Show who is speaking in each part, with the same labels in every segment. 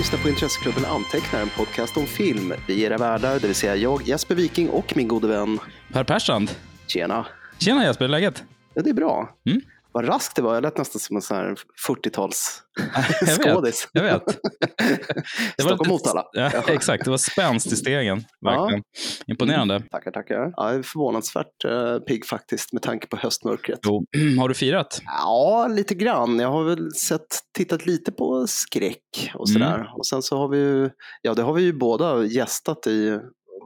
Speaker 1: Lyssnar på Intresseklubben Antecknar, en podcast om film. Vi är era värdar, det vill säga jag, Jesper Viking och min gode vän.
Speaker 2: Per Persson.
Speaker 1: Tjena.
Speaker 2: Tjena Jesper, läget?
Speaker 1: Ja, det är bra.
Speaker 2: Mm.
Speaker 1: Vad raskt det var. Jag lät nästan som en sån här 40-tals
Speaker 2: Jag vet. Jag vet. Det var
Speaker 1: Stockholm Motala.
Speaker 2: Ja, exakt, det var spänst i stegen. Verkligen. Imponerande.
Speaker 1: Tackar, tackar. Ja, jag är förvånansvärt uh, pigg faktiskt med tanke på höstmörkret.
Speaker 2: Jo, har du firat?
Speaker 1: Ja, lite grann. Jag har väl sett, tittat lite på skräck och
Speaker 2: Mm.
Speaker 1: sådär. Och sen så har vi ju, ja det har vi ju båda gästat i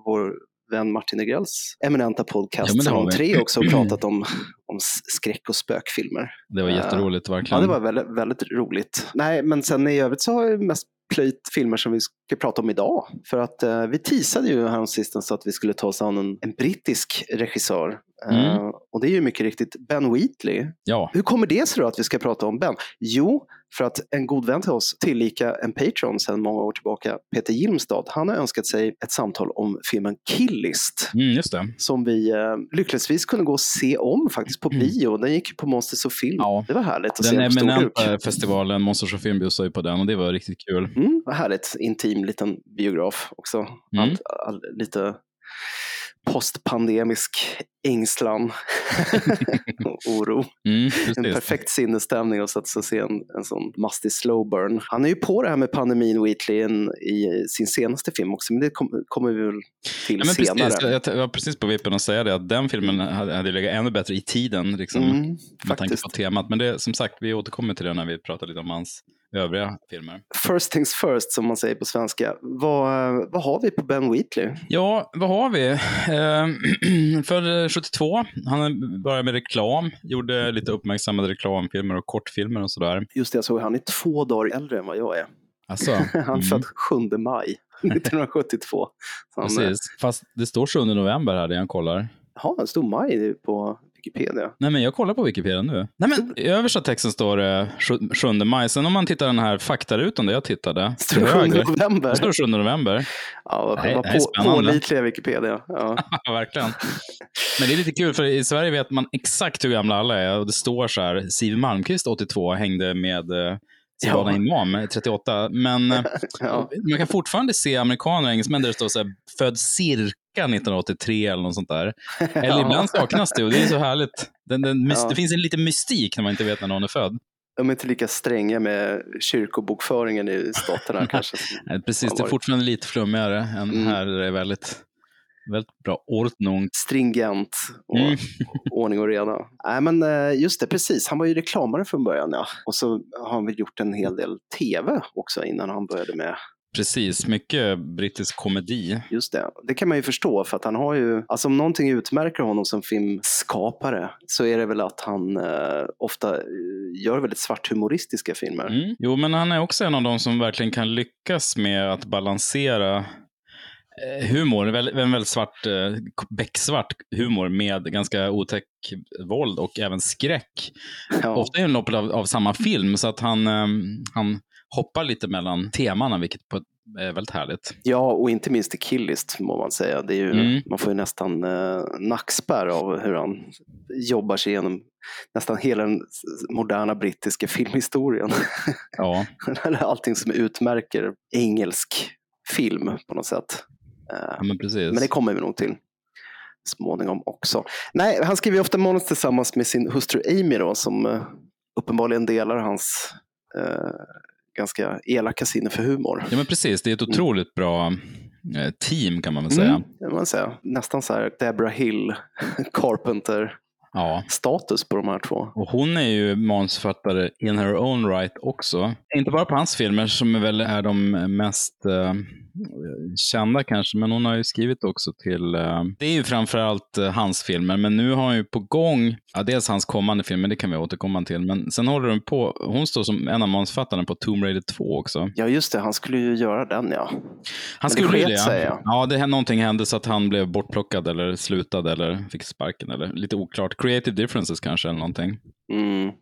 Speaker 1: vår vän Martin Negrells eminenta podcast
Speaker 2: Ja, vi.
Speaker 1: 3 också och pratat om, om skräck och spökfilmer.
Speaker 2: Det var
Speaker 1: Ja.
Speaker 2: jätteroligt,
Speaker 1: Ja,
Speaker 2: verkligen.
Speaker 1: det var väldigt, väldigt roligt. Nej, men sen i övrigt så har jag mest plöjt filmer som vi ska prata om idag. För att eh, vi teasade ju häromsistens att vi skulle ta oss an en, en brittisk regissör.
Speaker 2: Mm.
Speaker 1: Eh, och det är ju mycket riktigt Ben Wheatley.
Speaker 2: Ja,
Speaker 1: Hur kommer det sig då att vi ska prata om Ben? Jo, för att en god vän till oss, tillika en Patreon sedan många år tillbaka, Peter Gilmstad, han har önskat sig ett samtal om filmen Killist.
Speaker 2: mm, just det.
Speaker 1: Som vi eh, lyckligtvis kunde gå och se om faktiskt på bio. Den gick på Monsters of Film.
Speaker 2: Ja.
Speaker 1: Det var härligt att
Speaker 2: Den
Speaker 1: se den
Speaker 2: eminenta festivalen Monsters of Film bjussade ju på den och det var riktigt kul.
Speaker 1: Mm, vad härligt. Intim liten biograf också.
Speaker 2: Mm.
Speaker 1: Allt, all, lite postpandemisk ängslan och oro.
Speaker 2: Mm,
Speaker 1: En
Speaker 2: precis.
Speaker 1: perfekt sinnesstämning att sätta sig och se en, en sån mastig slow burn. Han är ju på det här med pandemin, Wheatley, en, i sin senaste film också, men det kom, kommer vi väl till
Speaker 2: Ja, men
Speaker 1: senare.
Speaker 2: precis, jag, jag var precis på vippen att säga det, att den filmen hade, hade legat ännu bättre i tiden, liksom,
Speaker 1: Mm,
Speaker 2: med tanke
Speaker 1: faktiskt.
Speaker 2: på temat. Men det, som sagt, vi återkommer till det när vi pratar lite om hans övriga filmer.
Speaker 1: First things first, som man säger på svenska. Vad, vad har vi på Ben Wheatley?
Speaker 2: Ja, vad har vi? Eh, för 72, han började med reklam, gjorde lite uppmärksammade reklamfilmer och kortfilmer och sådär.
Speaker 1: Just det, jag såg han är två dagar äldre än vad jag är.
Speaker 2: Alltså,
Speaker 1: Han
Speaker 2: mm,
Speaker 1: född 7 maj 1972. Så han, eh,
Speaker 2: precis. Fast det står 7 november här, det jag kollar.
Speaker 1: Jaha, det stod maj på Wikipedia.
Speaker 2: Nej, men jag kollar på Wikipedia nu. Nej, men i översta texten står det 7 maj. Sen om man tittar den här faktarutan där jag tittade,
Speaker 1: Står
Speaker 2: till
Speaker 1: det 7
Speaker 2: höger,
Speaker 1: november?
Speaker 2: där står det 7 november.
Speaker 1: Ja,
Speaker 2: det
Speaker 1: på,
Speaker 2: spännande.
Speaker 1: pålitliga Wikipedia. Ja.
Speaker 2: Verkligen. Men det är lite kul, för i Sverige vet man exakt hur gamla alla är. Och det står så här, Siw Malmkvist 82 hängde med eh, Silvana
Speaker 1: Ja.
Speaker 2: Imam 38. Men eh,
Speaker 1: Ja.
Speaker 2: man kan fortfarande se amerikaner och engelsmän där det står så här, född cirka 1983 eller något sånt där. Eller
Speaker 1: Ja.
Speaker 2: ibland saknas det och det är så härligt. Den, den,
Speaker 1: Ja.
Speaker 2: Det finns en liten mystik när man inte vet när någon är född.
Speaker 1: De är inte lika stränga med kyrkobokföringen i staterna kanske.
Speaker 2: Nej, Precis, det är fortfarande lite flummigare än
Speaker 1: Mm.
Speaker 2: här där det är väldigt, väldigt bra ordnung.
Speaker 1: Stringent och
Speaker 2: Mm.
Speaker 1: ordning och reda. Nej, men eh, just det, precis. Han var ju reklamare från början, ja. Och så har han väl gjort en hel del tv också innan han började med
Speaker 2: Precis, mycket brittisk komedi.
Speaker 1: Just det. Det kan man ju förstå för att han har ju, alltså om någonting utmärker honom som filmskapare så är det väl att han eh, ofta eh, gör väldigt svart humoristiska filmer.
Speaker 2: Mm. Jo, men han är också en av de som verkligen kan lyckas med att balansera eh, humor, en väldigt, svart, eh, becksvart humor med ganska otäck våld och även skräck.
Speaker 1: Ja.
Speaker 2: Ofta är det loppet av, av samma film, så att han, han hoppar lite mellan temana, vilket på, är väldigt härligt.
Speaker 1: ja, och inte minst i Killist må man säga. Det är ju,
Speaker 2: Mm.
Speaker 1: Man får ju nästan eh, nackspärr av hur han jobbar sig igenom nästan hela den moderna brittiska filmhistorien.
Speaker 2: Ja,
Speaker 1: Allting som utmärker engelsk film på något sätt. Eh,
Speaker 2: men precis.
Speaker 1: Men det kommer vi nog till småningom också. Nej, han skriver ofta manus tillsammans med sin hustru Amy då, som eh, uppenbarligen delar hans eh, ganska elaka sinne för humor.
Speaker 2: Ja, men precis. Det är ett otroligt bra eh, team kan man väl säga.
Speaker 1: Mm, det kan man säga. Nästan så här Deborah Hill, Carpenter
Speaker 2: Ja.
Speaker 1: status på de här två.
Speaker 2: Och hon är ju manusförfattare in her own right också. Inte bara på hans filmer som väl är de mest eh, kända kanske, men hon har ju skrivit också till, eh, det är ju framförallt eh, hans filmer, men nu har hon ju på gång, ja dels hans kommande filmer, det kan vi återkomma till, men sen håller hon på, hon står som en av manusförfattarna på Tomb Raider 2 också.
Speaker 1: Ja, just det. Han skulle ju göra den, ja.
Speaker 2: Han
Speaker 1: det
Speaker 2: skulle det.
Speaker 1: sig, ja.
Speaker 2: Ja, det någonting hände så att han blev bortplockad eller slutade eller fick sparken eller lite oklart. Creative differences kanske eller någonting.
Speaker 1: Mm.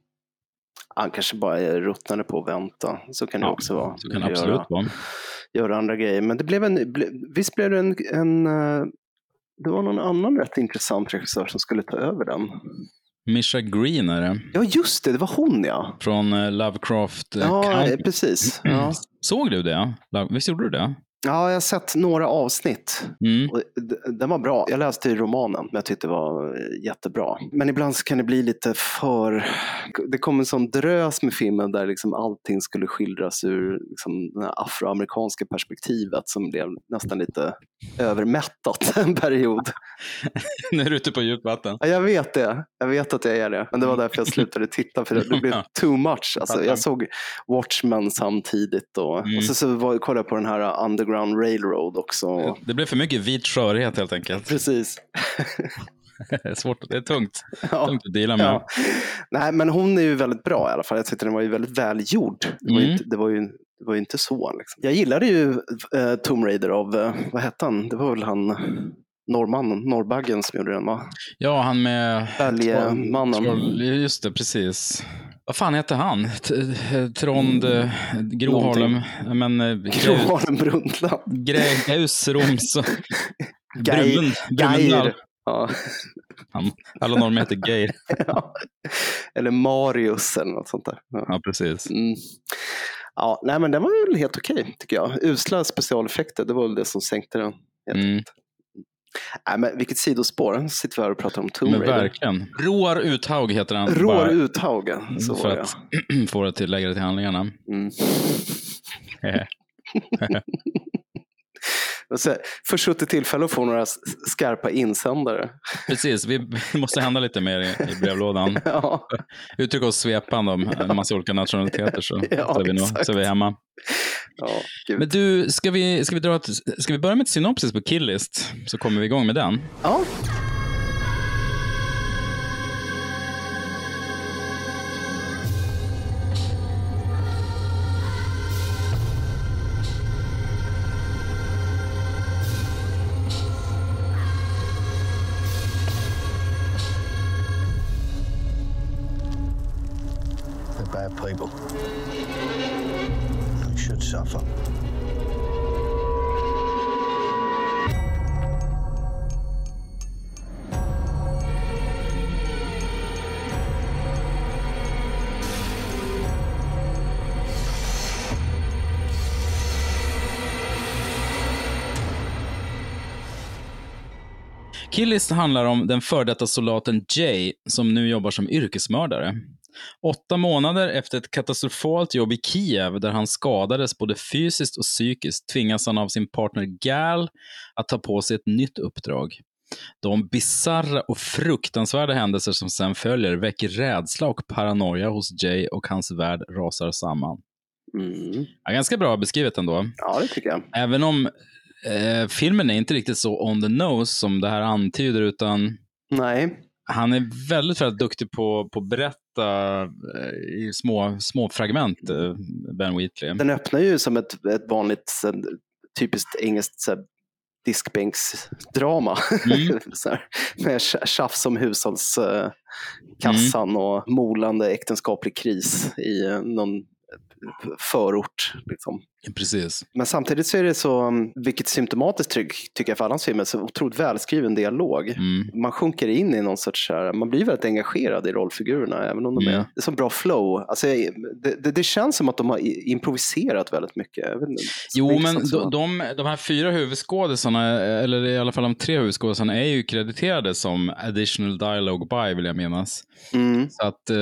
Speaker 1: Han kanske bara ruttnade på att vänta. Så kan det
Speaker 2: Ja,
Speaker 1: också vara.
Speaker 2: Så kan det
Speaker 1: Göra-
Speaker 2: absolut vara.
Speaker 1: göra andra grejer. Men det blev en, ble, visst blev det en, en, eh, det var någon annan rätt intressant regissör som skulle ta över den.
Speaker 2: Misha Green är det.
Speaker 1: Ja, just det, det var hon ja.
Speaker 2: Från eh, Lovecraft eh,
Speaker 1: Ja,
Speaker 2: Country.
Speaker 1: precis. Ja.
Speaker 2: Såg du det? Visst gjorde du det?
Speaker 1: Ja, jag har sett några avsnitt.
Speaker 2: Mm.
Speaker 1: Den var bra. Jag läste i romanen, men jag tyckte det var eh, jättebra. Men ibland så kan det bli lite för... Det kom en sån drös med filmen där liksom allting skulle skildras ur liksom det afroamerikanska perspektivet som blev nästan lite övermättat en period.
Speaker 2: nu är du ute på djupt vatten.
Speaker 1: Ja, jag vet det. Jag vet att jag är det. Men det var därför jag slutade titta, för det, blev too much. Alltså, jag såg Watchmen samtidigt och,
Speaker 2: Mm.
Speaker 1: och så, så var, kollade jag på den här Underground Railroad också.
Speaker 2: Det blev för mycket vit skörhet helt enkelt.
Speaker 1: Precis.
Speaker 2: Det är svårt, det är tungt.
Speaker 1: Ja.
Speaker 2: Tungt att deala med.
Speaker 1: Ja. Nej, men hon är ju väldigt bra i alla fall. Jag tyckte den var ju väldigt välgjord. Det var ju
Speaker 2: Mm.
Speaker 1: inte, det var ju, det var ju inte så. Liksom. Jag gillade ju uh, Tomb Raider av, eh, vad hette han? Det var väl han norrmannen, norrbaggen som gjorde den va?
Speaker 2: Ja, han med...
Speaker 1: Bälgemannen.
Speaker 2: Troll- Just det, precis. Vad fan heter han? Eh, Trond, eh, Gro. Harlem, men eh,
Speaker 1: Gro Harlem Brundtland.
Speaker 2: Gre- Gaus, Roms, och
Speaker 1: Geir. Ja.
Speaker 2: Han, alla normer heter Geir.
Speaker 1: Ja. Eller Marius eller något sånt där. Ja.
Speaker 2: Ja, precis.
Speaker 1: Mm. Ja, nej, men den var väl helt okej tycker jag. Usla specialeffekter, det var väl det som sänkte den.
Speaker 2: Mm.
Speaker 1: Nej, men vilket sidospår. Sitter vi här och pratar om Tomb
Speaker 2: Men
Speaker 1: Raider.
Speaker 2: verkligen. Roar Uthaug heter han.
Speaker 1: Rår
Speaker 2: bara
Speaker 1: Uthaugen, så
Speaker 2: för
Speaker 1: det.
Speaker 2: att få det till lägre till handlingarna.
Speaker 1: Mm. Försuttet tillfälle att få några skarpa insändare.
Speaker 2: Precis, vi det måste hända lite mer i, i brevlådan.
Speaker 1: ja,
Speaker 2: Uttrycka oss svepande om en massa olika nationaliteter så,
Speaker 1: Ja,
Speaker 2: så, är vi nog, så är vi hemma.
Speaker 1: Ja.
Speaker 2: Men du, ska vi, ska vi, dra ett, ska vi börja med ett synopsis på Killist? Så kommer vi igång med den.
Speaker 1: ja.
Speaker 2: Killist handlar om den före detta soldaten Jay som nu jobbar som yrkesmördare. Åtta månader efter ett katastrofalt jobb i Kiev där han skadades både fysiskt och psykiskt tvingas han av sin partner Gal att ta på sig ett nytt uppdrag. De bizarra och fruktansvärda händelser som sen följer väcker rädsla och paranoia hos Jay och hans värld rasar samman.
Speaker 1: Mm.
Speaker 2: Ja, ganska bra beskrivet ändå.
Speaker 1: ja, det tycker jag.
Speaker 2: Även om eh, filmen är inte riktigt så on the nose som det här antyder, utan
Speaker 1: Nej,
Speaker 2: han är väldigt, väldigt duktig på, på att berätta eh, i små, små fragment, eh, Ben Wheatley.
Speaker 1: den öppnar ju som ett, ett vanligt typiskt engelskt diskbänksdrama.
Speaker 2: Mm.
Speaker 1: med tja- tjafs om hushållskassan
Speaker 2: Mm.
Speaker 1: och molande äktenskaplig kris i någon förort. Liksom.
Speaker 2: Precis.
Speaker 1: Men samtidigt så är det så, um, vilket symptomatiskt tryck tycker jag för alla hans filmer, så otroligt välskriven dialog.
Speaker 2: Mm.
Speaker 1: Man sjunker in i någon sorts, så här, man blir väldigt engagerad i rollfigurerna, även om de
Speaker 2: Mm.
Speaker 1: är, det är så bra flow. Alltså, det, det, det känns som att de har improviserat väldigt mycket. Inte,
Speaker 2: Jo, men de, de här fyra huvudskådisarna, eller i alla fall de tre huvudskådisarna, är ju krediterade som additional dialogue by, vill jag minnas.
Speaker 1: Mm.
Speaker 2: Så att eh,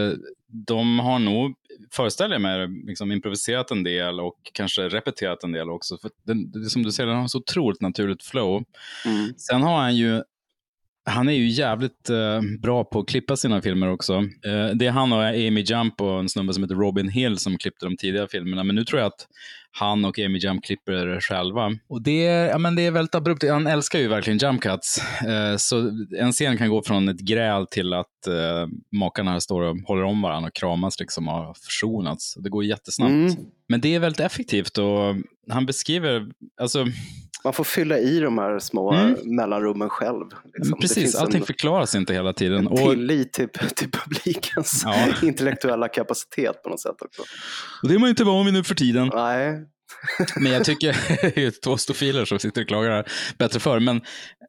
Speaker 2: de har nog, föreställer jag mig, liksom improviserat en del och kanske repeterat en del också. För den, det, som du säger, den har så otroligt naturligt flow.
Speaker 1: Mm.
Speaker 2: Sen har han ju, han är ju jävligt eh, bra på att klippa sina filmer också. Eh, det är han och Amy Jump och en snubbe som heter Robin Hill som klippte de tidiga filmerna. Men nu tror jag att han och Amy Jump klipper själva. Och det är, ja, men det är väldigt abrupt. Han älskar ju verkligen jump cuts. Eh, så en scen kan gå från ett gräl till att eh, makarna står och håller om varandra och kramas liksom och har försonats. Det går jättesnabbt.
Speaker 1: Mm.
Speaker 2: Men det är väldigt effektivt och han beskriver, alltså
Speaker 1: Man får fylla i de här små
Speaker 2: Mm.
Speaker 1: mellanrummen själv. Liksom.
Speaker 2: Precis, allting
Speaker 1: en,
Speaker 2: förklaras inte hela tiden.
Speaker 1: en
Speaker 2: Och,
Speaker 1: tillit till, till publikens
Speaker 2: Ja.
Speaker 1: intellektuella kapacitet på något sätt också.
Speaker 2: och det är man ju inte van vid nu för tiden.
Speaker 1: Nej,
Speaker 2: Men jag tycker, det är två stofiler som sitter och klagar här, bättre för. Men,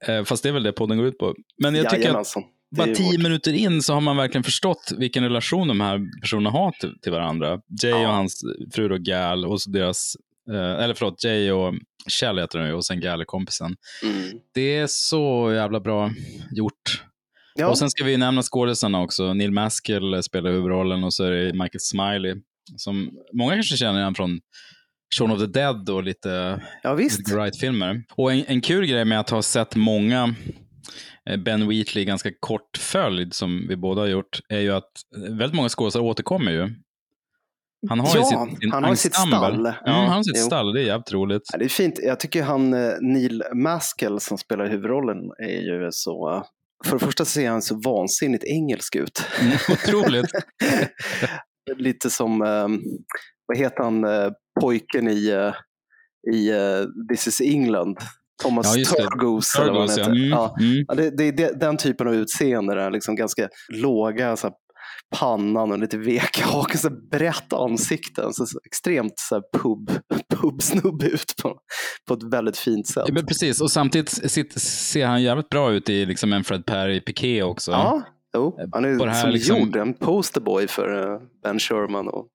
Speaker 2: eh, fast det är väl det podden går ut på. Men jag tycker att bara tio
Speaker 1: vårt-
Speaker 2: minuter in så har man verkligen förstått vilken relation de här personerna har till, till varandra. Jay
Speaker 1: Ja.
Speaker 2: och hans fru då Gal och deras, eh, eller förlåt, Jay och Kjell heter de ju och sen Gal är kompisen.
Speaker 1: Mm.
Speaker 2: Det är så jävla bra gjort.
Speaker 1: Ja,
Speaker 2: Och sen ska vi nämna skådisarna också. Neil Maskell spelar huvudrollen och så är det Michael Smiley. Som många kanske känner igen från Shaun of the Dead och lite
Speaker 1: ja visst.
Speaker 2: Edgar Wright-filmer. Och en, en kul grej med att ha sett många eh, Ben Wheatley ganska kort följd, som vi båda har gjort, är ju att väldigt många skådespelare återkommer ju. Han har ju
Speaker 1: Ja,
Speaker 2: sitt, sin
Speaker 1: han har sitt stall.
Speaker 2: Mm,
Speaker 1: Ja,
Speaker 2: han har sitt
Speaker 1: jo.
Speaker 2: stall, det är jävligt roligt.
Speaker 1: Ja, det är fint. Jag tycker han eh, Neil Maskell som spelar huvudrollen är ju så... För det första ser han så vansinnigt engelsk ut.
Speaker 2: Mm, otroligt.
Speaker 1: Lite som, eh, vad heter han, eh, pojken i, eh, i This is England? Thomas
Speaker 2: Ja,
Speaker 1: eller vad han
Speaker 2: Turgos, ja.
Speaker 1: heter.
Speaker 2: Mm,
Speaker 1: Ja.
Speaker 2: mm.
Speaker 1: Ja, det, det är den typen av utseende, där, liksom ganska låga så pannan och lite veka hakan, så brett ansikten. Så, så extremt så här, pub, pubsnubbe ut på, på ett väldigt fint sätt.
Speaker 2: Ja, men precis, och samtidigt sitt, ser han jävligt bra ut i liksom en Fred Perry-piké också.
Speaker 1: Ja, jo, han är
Speaker 2: På här
Speaker 1: som
Speaker 2: liksom-
Speaker 1: gjord, en posterboy för eh, Ben Sherman och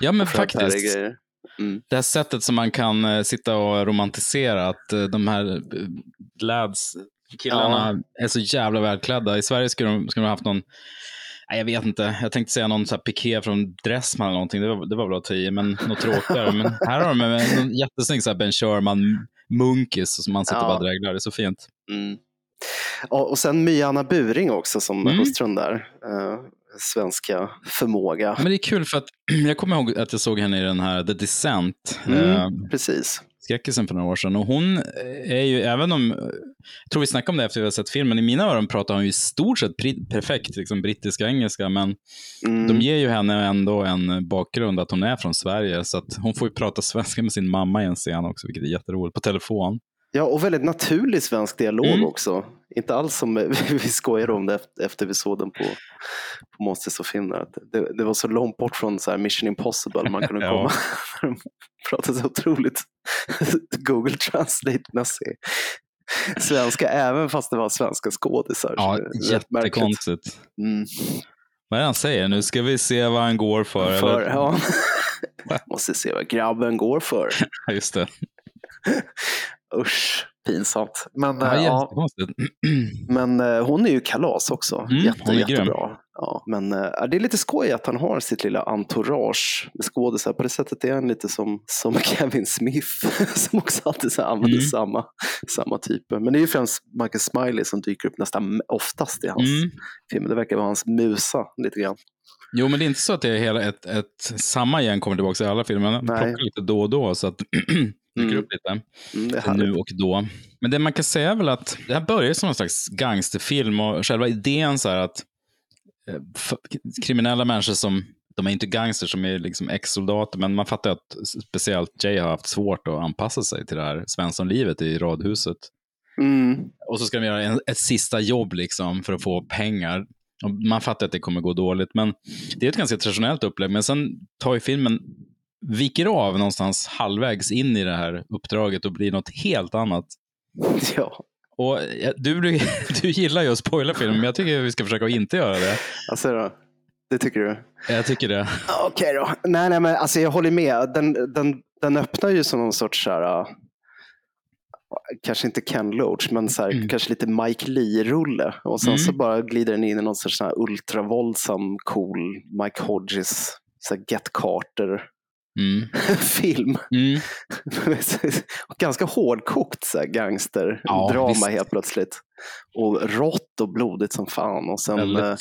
Speaker 2: Ja, men
Speaker 1: Fred
Speaker 2: faktiskt.
Speaker 1: Perry-grejer. Mm.
Speaker 2: det här sättet som man kan eh, sitta och romantisera, att eh, de här eh, lads, killarna, är så jävla välklädda. I Sverige skulle de, skulle de ha haft någon, nej, jag vet inte, jag tänkte säga någon så här piké från Dressman eller någonting, det var, det var väl att ta i, men något tråkigare. men här har de en, en jättesnygg så här Ben Sherman munkis som man sitter
Speaker 1: Ja.
Speaker 2: och bara dreglar, det är så fint.
Speaker 1: Mm. Och, och sen My-Anna Buring också som
Speaker 2: Mm.
Speaker 1: hustrun där. Eh, svenska förmåga.
Speaker 2: Men det är kul för att jag kommer ihåg att jag såg henne i den här The Descent,
Speaker 1: Mm,
Speaker 2: eh,
Speaker 1: precis.
Speaker 2: Skräckisen för några år sedan. Och hon är ju, även om, jag tror vi snackade om det efter vi har sett filmen, i mina öron pratar hon ju i stort sett perfekt liksom, brittiska engelska, men
Speaker 1: Mm.
Speaker 2: de ger ju henne ändå en bakgrund att hon är från Sverige, så att hon får ju prata svenska med sin mamma i en scen också, vilket är jätteroligt, på telefon.
Speaker 1: Ja, och väldigt naturlig svensk dialog
Speaker 2: Mm.
Speaker 1: också. Inte alls som vi skojar om det efter, vi såg den på, på Monsters Finland. Att Det, det var så långt bort från så Mission Impossible man kunde komma. De pratade så otroligt Google Translate-mässig svenska, även fast det var svenska skådisar.
Speaker 2: Ja, jättekonstigt.
Speaker 1: Mm.
Speaker 2: Vad är det han säger? Nu ska vi se vad han går för.
Speaker 1: För,
Speaker 2: eller?
Speaker 1: ja. Måste se vad grabben går för.
Speaker 2: Just det.
Speaker 1: Usch, pinsamt. Men,
Speaker 2: Ja,
Speaker 1: eh, ja,
Speaker 2: jättekonstigt.
Speaker 1: men eh, hon är ju kalas också.
Speaker 2: Mm,
Speaker 1: Jätte, jättebra. Ja, men eh, det är lite skoj att han har sitt lilla entourage med skådisar. På det sättet är han lite som, som Kevin Smith som också alltid så använder
Speaker 2: Mm.
Speaker 1: samma, samma typer. Men det är ju främst Michael Smiley som dyker upp nästan oftast i hans
Speaker 2: Mm.
Speaker 1: filmer. Det verkar vara hans musa lite grann.
Speaker 2: Jo, men det är inte så att det är hela ett, ett samma gäng kommer tillbaka i alla filmer. Man plockar lite då och då så att dyker
Speaker 1: Mm.
Speaker 2: upp lite.
Speaker 1: Mm,
Speaker 2: nu och då. Men det man kan säga är väl att det här börjar som en slags gangsterfilm och själva idén så här att eh, kriminella människor som, de är inte gangsters som är liksom ex-soldater, men man fattar att speciellt Jay har haft svårt att anpassa sig till det här Svenssonlivet i radhuset.
Speaker 1: Mm.
Speaker 2: Och så ska de göra en, ett sista jobb liksom för att få pengar. Och man fattar att det kommer gå dåligt, men det är ett ganska traditionellt upplägg. Men sen tar ju filmen, viker av någonstans halvvägs in i det här uppdraget och blir något helt annat.
Speaker 1: Ja,
Speaker 2: Och du, du gillar ju att spoila filmen, men jag tycker vi ska försöka att inte göra det.
Speaker 1: alltså då. Det tycker du?
Speaker 2: Jag tycker det.
Speaker 1: Okej då. Nej, nej, men alltså jag håller med. Den, den, den öppnar ju som någon sorts så här, kanske inte Ken Loach, men så här,
Speaker 2: Mm.
Speaker 1: kanske lite Mike Lee-rulle. Och sen
Speaker 2: Mm.
Speaker 1: så bara glider den in i någon sorts så här ultravåldsam, cool Mike Hodges, så här Get Carter-film.
Speaker 2: Mm. Mm.
Speaker 1: Och Ganska hårdkokt så här,
Speaker 2: Ja,
Speaker 1: gangsterdrama
Speaker 2: visst.
Speaker 1: helt plötsligt. Och rått och blodigt som fan. Och sen eh,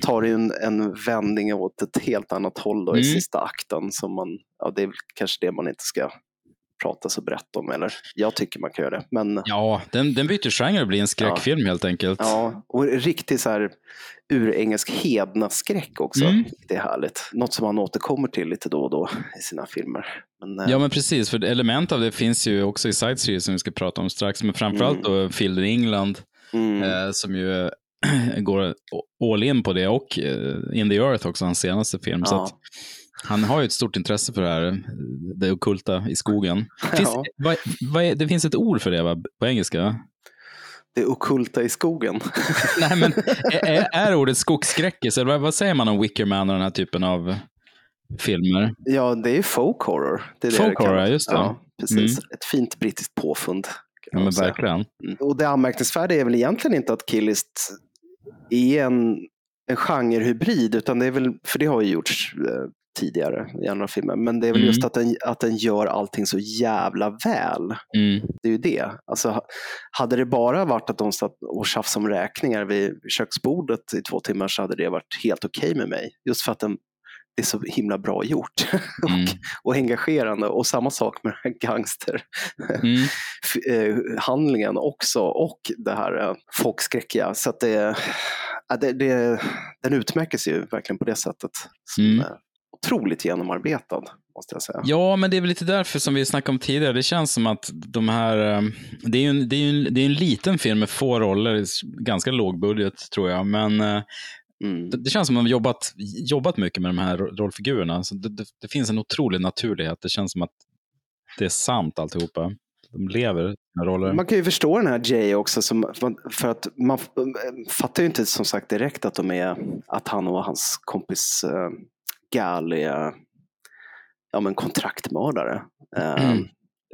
Speaker 1: tar det en, en vändning åt ett helt annat håll då i
Speaker 2: Mm.
Speaker 1: sista akten. Som man, ja, det är kanske det man inte ska prata så brett om. Eller jag tycker man kan göra det. Men ja,
Speaker 2: Ja, den, den byter genre och blir en skräckfilm helt enkelt.
Speaker 1: och riktigt så här urengelsk hednaskräck också.
Speaker 2: Mm.
Speaker 1: Det är härligt. Något som man återkommer till lite då och då i sina filmer. Men, eh,
Speaker 2: Ja, men precis. För element av det finns ju också i Side Series som vi ska prata om strax. Men framförallt då Field in England
Speaker 1: mm,
Speaker 2: eh, som ju går all in på det och eh, In the Earth också, hans senaste film. Så
Speaker 1: Ja.
Speaker 2: att han har ju ett stort intresse för det här, det ockulta i skogen. Finns,
Speaker 1: Ja.
Speaker 2: vad, vad är, det finns ett ord för det va? på engelska?
Speaker 1: det okulta i skogen.
Speaker 2: Nej, men är, är ordet skogsskräckis, eller vad, vad säger man om Wickerman och den här typen av filmer?
Speaker 1: ja, det är folk horror. Det är
Speaker 2: Folk
Speaker 1: det
Speaker 2: horror, just det.
Speaker 1: Ja, precis. Ett fint brittiskt påfund.
Speaker 2: Ja,
Speaker 1: man
Speaker 2: men verkligen.
Speaker 1: Mm. Och det anmärkningsvärda är väl egentligen inte att Killist är en, en genrehybrid, utan det är väl, för det har ju gjorts eh, tidigare i andra filmer, men det är väl
Speaker 2: Mm.
Speaker 1: just att den, att den gör allting så jävla väl.
Speaker 2: Mm.
Speaker 1: Det är ju det. Alltså, ha- hade det bara varit att de satt och tjafsade om räkningar vid köksbordet i två timmar så hade det varit helt okej med mig. Just för att den, det är så himla bra gjort
Speaker 2: Mm.
Speaker 1: och, och engagerande. Och samma sak med den här gangster
Speaker 2: Mm.
Speaker 1: eh, handlingen också och det här eh, folkskräckiga. Så att det, det, det, den utmärker sig ju verkligen på det sättet. Som,
Speaker 2: Mm.
Speaker 1: Eh, Otroligt genomarbetad, måste jag säga.
Speaker 2: Ja, men det är väl lite därför som vi snackade om tidigare. Det känns som att de här... eh, Det är ju en, det är en, det är en liten film med få roller, ganska låg budget tror jag. Men eh,
Speaker 1: Mm.
Speaker 2: det, känns som att de har jobbat, jobbat mycket med de här ro- rollfigurerna. Så det, det, det finns en otrolig naturlighet. Det känns som att det är sant alltihopa. De lever sina roller.
Speaker 1: Man kan ju förstå den här Jay också, som, för att man fattar ju inte som sagt direkt att de är, att han och hans kompis Gal är ja, men kontraktmördare. Eh,
Speaker 2: Mm.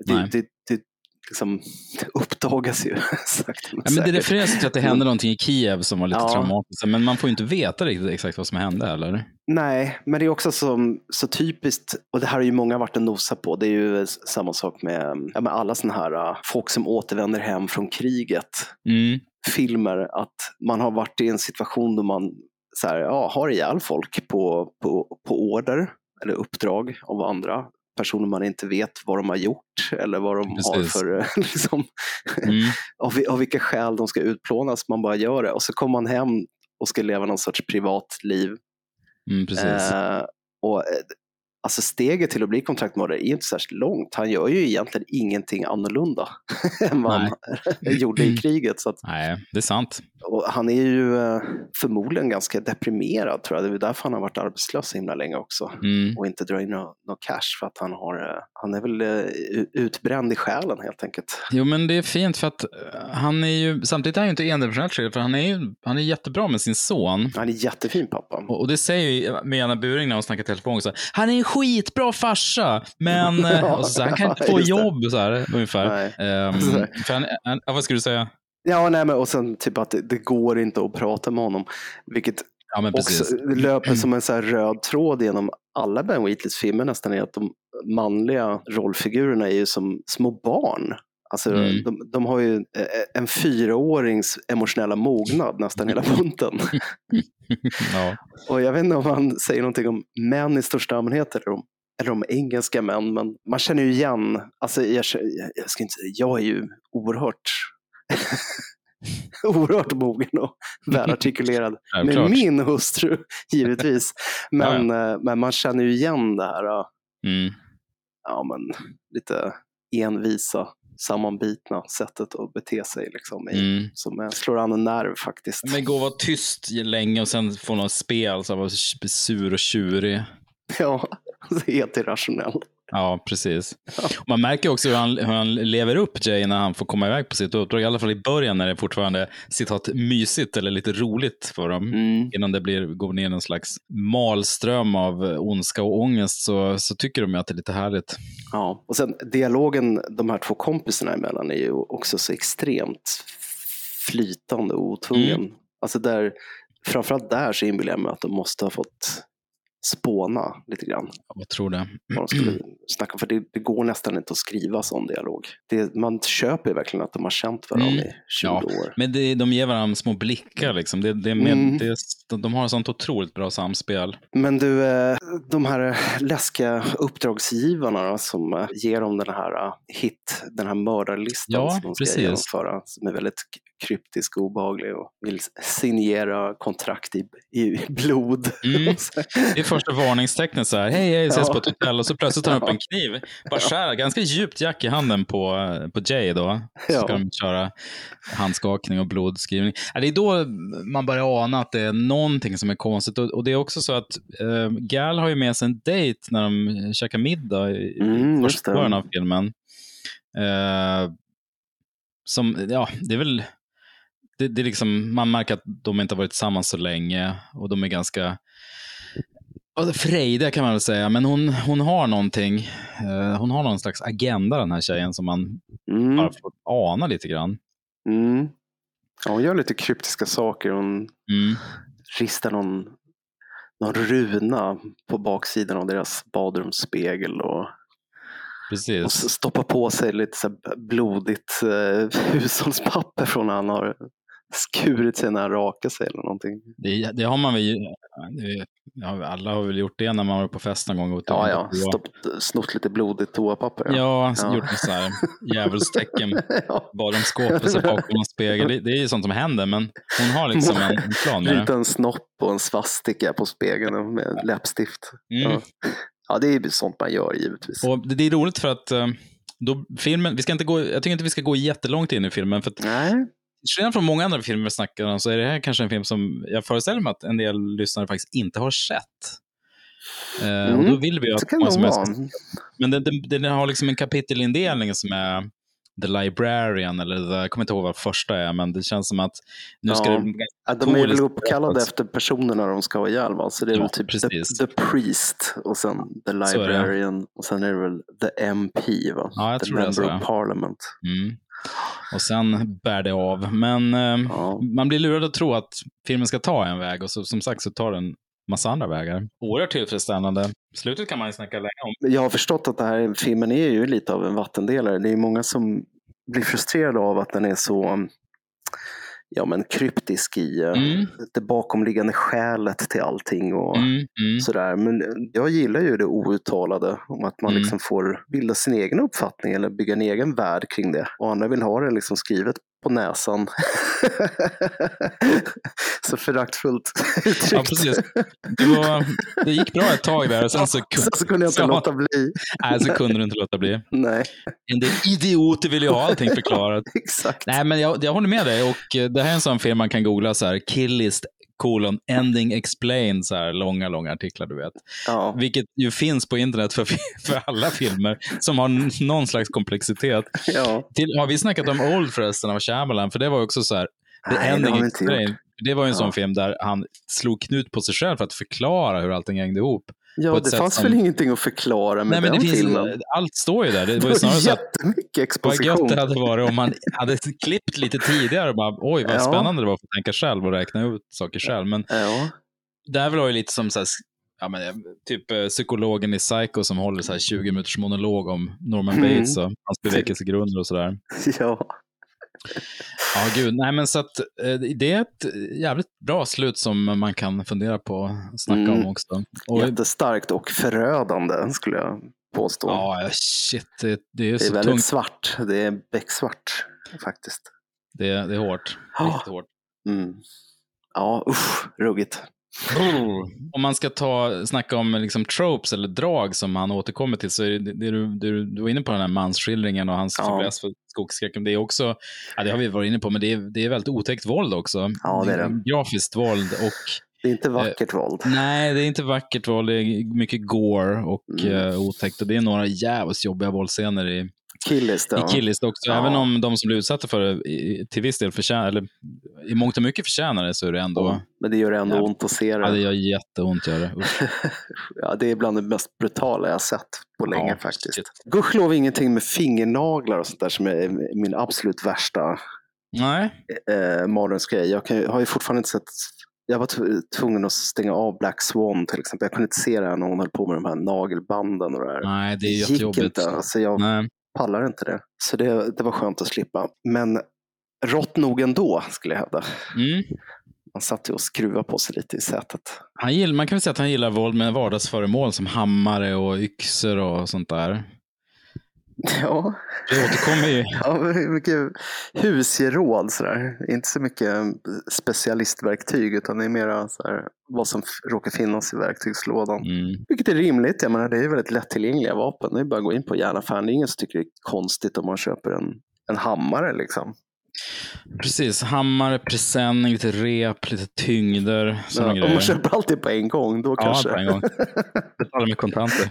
Speaker 1: det, det, det, liksom, det uppdagas ju men
Speaker 2: Ja, men det refereras till att det hände någonting i Kiev som var lite
Speaker 1: Ja.
Speaker 2: traumatiskt. Men man får inte veta riktigt exakt vad som hände heller.
Speaker 1: Nej, men det är också som, så typiskt, och det här har ju många varit och nosat på, det är ju samma sak med, ja, med alla sådana här uh, folk som återvänder hem från kriget.
Speaker 2: Mm.
Speaker 1: filmer att man har varit i en situation då man så här, ja, har ihjäl folk på, på, på order eller uppdrag av andra personer man inte vet vad de har gjort eller vad de har
Speaker 2: Precis.
Speaker 1: för, liksom,
Speaker 2: Mm.
Speaker 1: av, av vilka skäl de ska utplånas. Man bara gör det och så kommer man hem och ska leva någon sorts privatliv.
Speaker 2: Mm.
Speaker 1: Eh, och, eh, alltså steget till att bli kontraktmördare är inte särskilt långt. Han gör ju egentligen ingenting annorlunda än vad han gjorde i kriget. Så att,
Speaker 2: Nej, det är sant.
Speaker 1: Och han är ju eh, förmodligen ganska deprimerad tror jag. Det är därför han har varit arbetslös så himla länge också.
Speaker 2: Mm.
Speaker 1: Och inte drar in någon cash för att han, har, eh, han är väl eh, utbränd i själen helt enkelt.
Speaker 2: Jo, men det är fint för att han är ju, samtidigt är han ju inte endimensionell, för han är ju han är jättebra med sin son.
Speaker 1: Han är jättefin pappa.
Speaker 2: Och, och det säger ju Mena Buring när hon snackar telefon, så här, han är en skitbra farsa, men och så, så här, han kan inte få
Speaker 1: Just det.
Speaker 2: jobb, så här, ungefär. För han, han, ja, vad skulle du säga?
Speaker 1: Ja, nej, men och sen typ att det, det går inte att prata med honom. Vilket
Speaker 2: Ja,
Speaker 1: också löper som en så röd tråd genom alla Ben Wheatleys filmer nästan är att de manliga rollfigurerna är ju som små barn. Alltså,
Speaker 2: Mm.
Speaker 1: de, de har ju eh, en fyraårings emotionella mognad nästan hela bunten.
Speaker 2: ja.
Speaker 1: Och jag vet inte om man säger någonting om män i största allmänhet eller om, eller om engelska män, men man känner ju igen, alltså jag, jag, jag ska inte säga, jag är ju oerhört oerhört mogen och välartikulerad med min hustru, givetvis. Men, eh, men man känner ju igen det här,
Speaker 2: Mm.
Speaker 1: ja men lite envisa, sammanbitna sättet att bete sig liksom, i,
Speaker 2: Mm.
Speaker 1: som slår an en nerv faktiskt.
Speaker 2: Men gå och vara tyst länge och sen få något spel, så här, vara sur och tjurig.
Speaker 1: Ja, helt irrationell.
Speaker 2: Ja, precis. Man märker också hur han, hur han lever upp Jay när han får komma iväg på sitt uppdrag. I alla fall i början när det fortfarande är citat mysigt eller lite roligt för dem.
Speaker 1: Mm.
Speaker 2: Innan det blir, går ner en slags malström av ondska och ångest så, så tycker de ju att det är lite härligt.
Speaker 1: Ja, och sen dialogen de här två kompisarna emellan är ju också så extremt flytande och otvungen. Alltså där, framförallt där så inbillar jag mig att de måste ha fått spåna lite grann.
Speaker 2: Jag tror det.
Speaker 1: Vad de skulle snacka, för det, det går nästan inte att skriva sån dialog. Det, man köper verkligen att de har känt varandra
Speaker 2: Mm.
Speaker 1: i 20
Speaker 2: Ja,
Speaker 1: år.
Speaker 2: Men det, de ger varandra små blickar. Liksom. Det, det med,
Speaker 1: Mm.
Speaker 2: det, de, de har ett sånt otroligt bra samspel.
Speaker 1: Men du, eh, de här läskiga uppdragsgivarna då, som eh, ger dem den här eh, hit, den här mördarlistan
Speaker 2: Ja,
Speaker 1: som de ska
Speaker 2: precis.
Speaker 1: genomföra, som är väldigt kryptisk och obehaglig och vill signera kontrakt i, i blod.
Speaker 2: Mm. Det är första varningstecknet så här, hej, hej, ses
Speaker 1: Ja.
Speaker 2: på ett hotell och så plötsligt tar han upp en kniv. Bara skär ganska djupt jack i handen på, på Jay då. Så
Speaker 1: Ja.
Speaker 2: ska de köra handskakning och blodskrivning. Det är då man börjar ana att det är någonting som är konstigt. Och, och det är också så att eh, Gal har ju med sig en dejt när de käkar middag i
Speaker 1: Mm,
Speaker 2: första början av filmen. Eh, som, ja, det är väl det, det är liksom, man märker att de inte har varit tillsammans så länge och de är ganska frejdiga kan man väl säga, men hon, hon har någonting. eh, hon har någon slags agenda den här tjejen som man
Speaker 1: Mm.
Speaker 2: bara får ana lite grann.
Speaker 1: Mm. Ja, hon gör lite kryptiska saker. Hon
Speaker 2: Mm.
Speaker 1: Ristar någon, någon runa på baksidan av deras badrumsspegel och, och
Speaker 2: Precis.
Speaker 1: s- stoppar på sig lite så blodigt eh, hushållspapper från när han har skurit sig när han rakar sig eller någonting.
Speaker 2: Det, det har man väl, det, alla har väl gjort det när man var på fest någon gång. Och
Speaker 1: Ja, ja.
Speaker 2: och-
Speaker 1: Stopp, snott lite blodigt toapapper.
Speaker 2: Ja,
Speaker 1: Ja.
Speaker 2: gjort så här djävulstecken
Speaker 1: ja.
Speaker 2: badrumsskåpet så bakom en spegel. Det, det är ju sånt som händer, men hon har liksom en, en plan.
Speaker 1: Lite en snopp och en svastika på spegeln med läppstift.
Speaker 2: Mm.
Speaker 1: Ja. ja, det är sånt man gör givetvis.
Speaker 2: Och det, det är roligt för att eh, då, filmen, vi ska inte gå, jag tycker inte vi ska gå jättelångt in i filmen, för att
Speaker 1: Nej,
Speaker 2: till skillnad från många andra filmer vi snackar om så är det här kanske en film som jag föreställer mig att en del lyssnare faktiskt inte har sett. Eh, och
Speaker 1: Mm,
Speaker 2: då vill vi att
Speaker 1: det
Speaker 2: som helst. Men den, den, den har liksom en kapitelindelning som är The Librarian, eller the, jag kommer inte ihåg vad första är, men det känns som att nu ska
Speaker 1: Ja.
Speaker 2: det...
Speaker 1: Ja, de är väl uppkallade efter personerna de ska ha ihjäl va? Så det är
Speaker 2: Ja,
Speaker 1: väl typ the,
Speaker 2: precis.
Speaker 1: the Priest och sen The
Speaker 2: det.
Speaker 1: Librarian och sen är det väl The MP va?
Speaker 2: Ja, jag
Speaker 1: the
Speaker 2: tror det
Speaker 1: Member
Speaker 2: så,
Speaker 1: of. Parliament.
Speaker 2: Mm. Och sen bär det av. Men eh,
Speaker 1: Ja.
Speaker 2: man blir lurad att tro att filmen ska ta en väg och så, som sagt så tar den massa andra vägar. Oerhört tillfredsställande. Slutet kan man ju snacka länge om.
Speaker 1: Jag har förstått att den här filmen är ju lite av en vattendelare. Det är många som blir frustrerade av att den är så ja, men kryptisk i eh,
Speaker 2: Mm.
Speaker 1: det bakomliggande skälet till allting. Och,
Speaker 2: Mm, mm.
Speaker 1: Sådär. Men jag gillar ju det outtalade, om att man
Speaker 2: Mm.
Speaker 1: liksom får bilda sin egen uppfattning eller bygga en egen värld kring det. Och andra vill ha det liksom skrivet på näsan. så föraktfullt uttryckt.
Speaker 2: Ja, precis. Det, var, det gick bra ett tag där och sen så,
Speaker 1: Sen så kunde jag inte
Speaker 2: så-
Speaker 1: låta bli.
Speaker 2: nej, så kunde du inte låta bli.
Speaker 1: Nej,
Speaker 2: En del idioter vill ju ha allting förklarat.
Speaker 1: exakt.
Speaker 2: Nej, men jag, jag håller med dig och det här är en sån film man kan googla så här, killist kolon ending explained, så här långa, långa artiklar du vet.
Speaker 1: Ja.
Speaker 2: Vilket ju finns på internet för, för alla filmer som har någon slags komplexitet.
Speaker 1: Ja.
Speaker 2: Till, har vi snackat om Old förresten av Shyamalan? För det var också så här, The
Speaker 1: Nej, det
Speaker 2: ending explained.
Speaker 1: gjort.
Speaker 2: Det var ju en sån
Speaker 1: Ja.
Speaker 2: film där han slog knut på sig själv för att förklara hur allting hängde ihop.
Speaker 1: Ja, det fanns
Speaker 2: som-
Speaker 1: väl ingenting att förklara med
Speaker 2: Nej,
Speaker 1: den
Speaker 2: finns,
Speaker 1: filmen.
Speaker 2: allt står ju där. Det var ju snarare så
Speaker 1: jättemycket
Speaker 2: vad gött
Speaker 1: exposition.
Speaker 2: det hade varit om man hade klippt lite tidigare och bara, oj vad
Speaker 1: Ja.
Speaker 2: spännande det var att få tänka själv och räkna ut saker själv. Men
Speaker 1: Ja.
Speaker 2: det här var ju lite som så här, ja, men, typ eh, psykologen i Psycho som håller så här 20 minuters monolog om Norman
Speaker 1: Mm.
Speaker 2: Bates och hans bevekelsegrunder och sådär.
Speaker 1: ja.
Speaker 2: Ja, gud. Nej, men så att eh, det är ett jävligt bra slut som man kan fundera på och snacka
Speaker 1: Mm.
Speaker 2: om också. Och,
Speaker 1: Jättestarkt och förödande skulle jag påstå.
Speaker 2: ja, shit, det, det är
Speaker 1: det är
Speaker 2: så
Speaker 1: väldigt
Speaker 2: tungt.
Speaker 1: svart. Det är becksvart faktiskt.
Speaker 2: Det, det är hårt. Riktigt hårt.
Speaker 1: Mm. Ja, usch, ruggigt.
Speaker 2: Om man ska ta, snacka om liksom tropes eller drag som han återkommer till så är det, det du, du, du var inne på den här mansskildringen och hans
Speaker 1: Ja.
Speaker 2: fäbless för skogsskräcken. Det är också, ja, det har vi varit inne på, men det är, det är väldigt otäckt våld också.
Speaker 1: Ja, det är det.
Speaker 2: Grafiskt våld och
Speaker 1: Det är inte vackert våld.
Speaker 2: nej, det är inte vackert våld. Det är mycket gore och
Speaker 1: Mm.
Speaker 2: eh, otäckt och det är några jävligt jobbiga våldsscener i,
Speaker 1: Killis
Speaker 2: i
Speaker 1: då.
Speaker 2: Killist också.
Speaker 1: Ja.
Speaker 2: Även om de som blir utsatta för det i- till viss del förtjänar, eller i mångt och mycket förtjänar det så är det ändå,
Speaker 1: Ja, Men det gör ändå
Speaker 2: Ja.
Speaker 1: ont att se
Speaker 2: ja, det
Speaker 1: det.
Speaker 2: gör jätteont. Gör det.
Speaker 1: Ja, det är bland det mest brutala jag sett på länge
Speaker 2: Ja,
Speaker 1: faktiskt.
Speaker 2: shit.
Speaker 1: Gudskelov ingenting med fingernaglar och sånt där som är min absolut värsta
Speaker 2: Nej,
Speaker 1: eh, mardrömsgrej. Jag kan, har ju fortfarande inte sett jag var tv- tvungen att stänga av Black Swan till exempel. Jag kunde inte se det här när hon höll på med de här nagelbanden och det där.
Speaker 2: nej, det är
Speaker 1: gick
Speaker 2: jättejobbigt.
Speaker 1: inte. Alltså jag
Speaker 2: Nej.
Speaker 1: Pallar inte det. Så det, det var skönt att slippa. Men rått nog ändå, skulle jag hävda.
Speaker 2: Mm.
Speaker 1: Man satt ju och skruvade på sig lite i sätet.
Speaker 2: Han gill, man kan väl säga att han gillar våld med vardagsföremål som hammare och yxor och sånt där.
Speaker 1: Ja,
Speaker 2: Det återkommer ju.
Speaker 1: ja mycket husgeråd sådär. Inte så mycket specialistverktyg utan det är mera så här, vad som råkar finnas i verktygslådan.
Speaker 2: Mm.
Speaker 1: Vilket är rimligt. Jag menar, det är väldigt lättillgängliga vapen. Det är bara att gå in på järnaffären. Det är ingen som tycker det är konstigt om man köper en, en hammare. Liksom.
Speaker 2: Precis, hammare, presenning, lite rep, lite tyngder.
Speaker 1: Ja, om man köper allt det på en gång, då
Speaker 2: ja,
Speaker 1: kanske.
Speaker 2: på en gång. Betala med kontanter.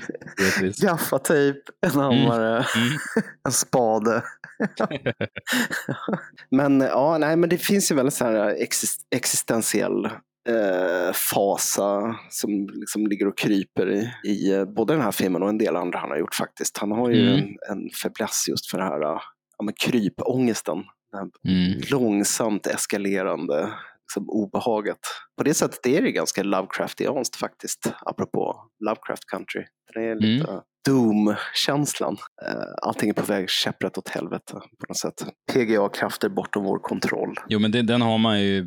Speaker 1: Gaffatejp, en hammare,
Speaker 2: Mm.
Speaker 1: en spade. men ja, nej, men det finns ju väldigt så här exist- existentiell eh, fasa som liksom ligger och kryper i, i eh, både den här filmen och en del andra han har gjort faktiskt. Han har ju
Speaker 2: Mm.
Speaker 1: en, en fäbless just för det här ja, men krypångesten.
Speaker 2: Mm.
Speaker 1: långsamt eskalerande liksom, obehaget. På det sättet är det ganska Lovecraftianskt faktiskt, apropå Lovecraft Country. Det är lite Doom-känslan. Eh, Allting är på väg käpprätt åt helvete på något sätt. PGA-krafter bortom vår kontroll.
Speaker 2: Jo, men det, den har man ju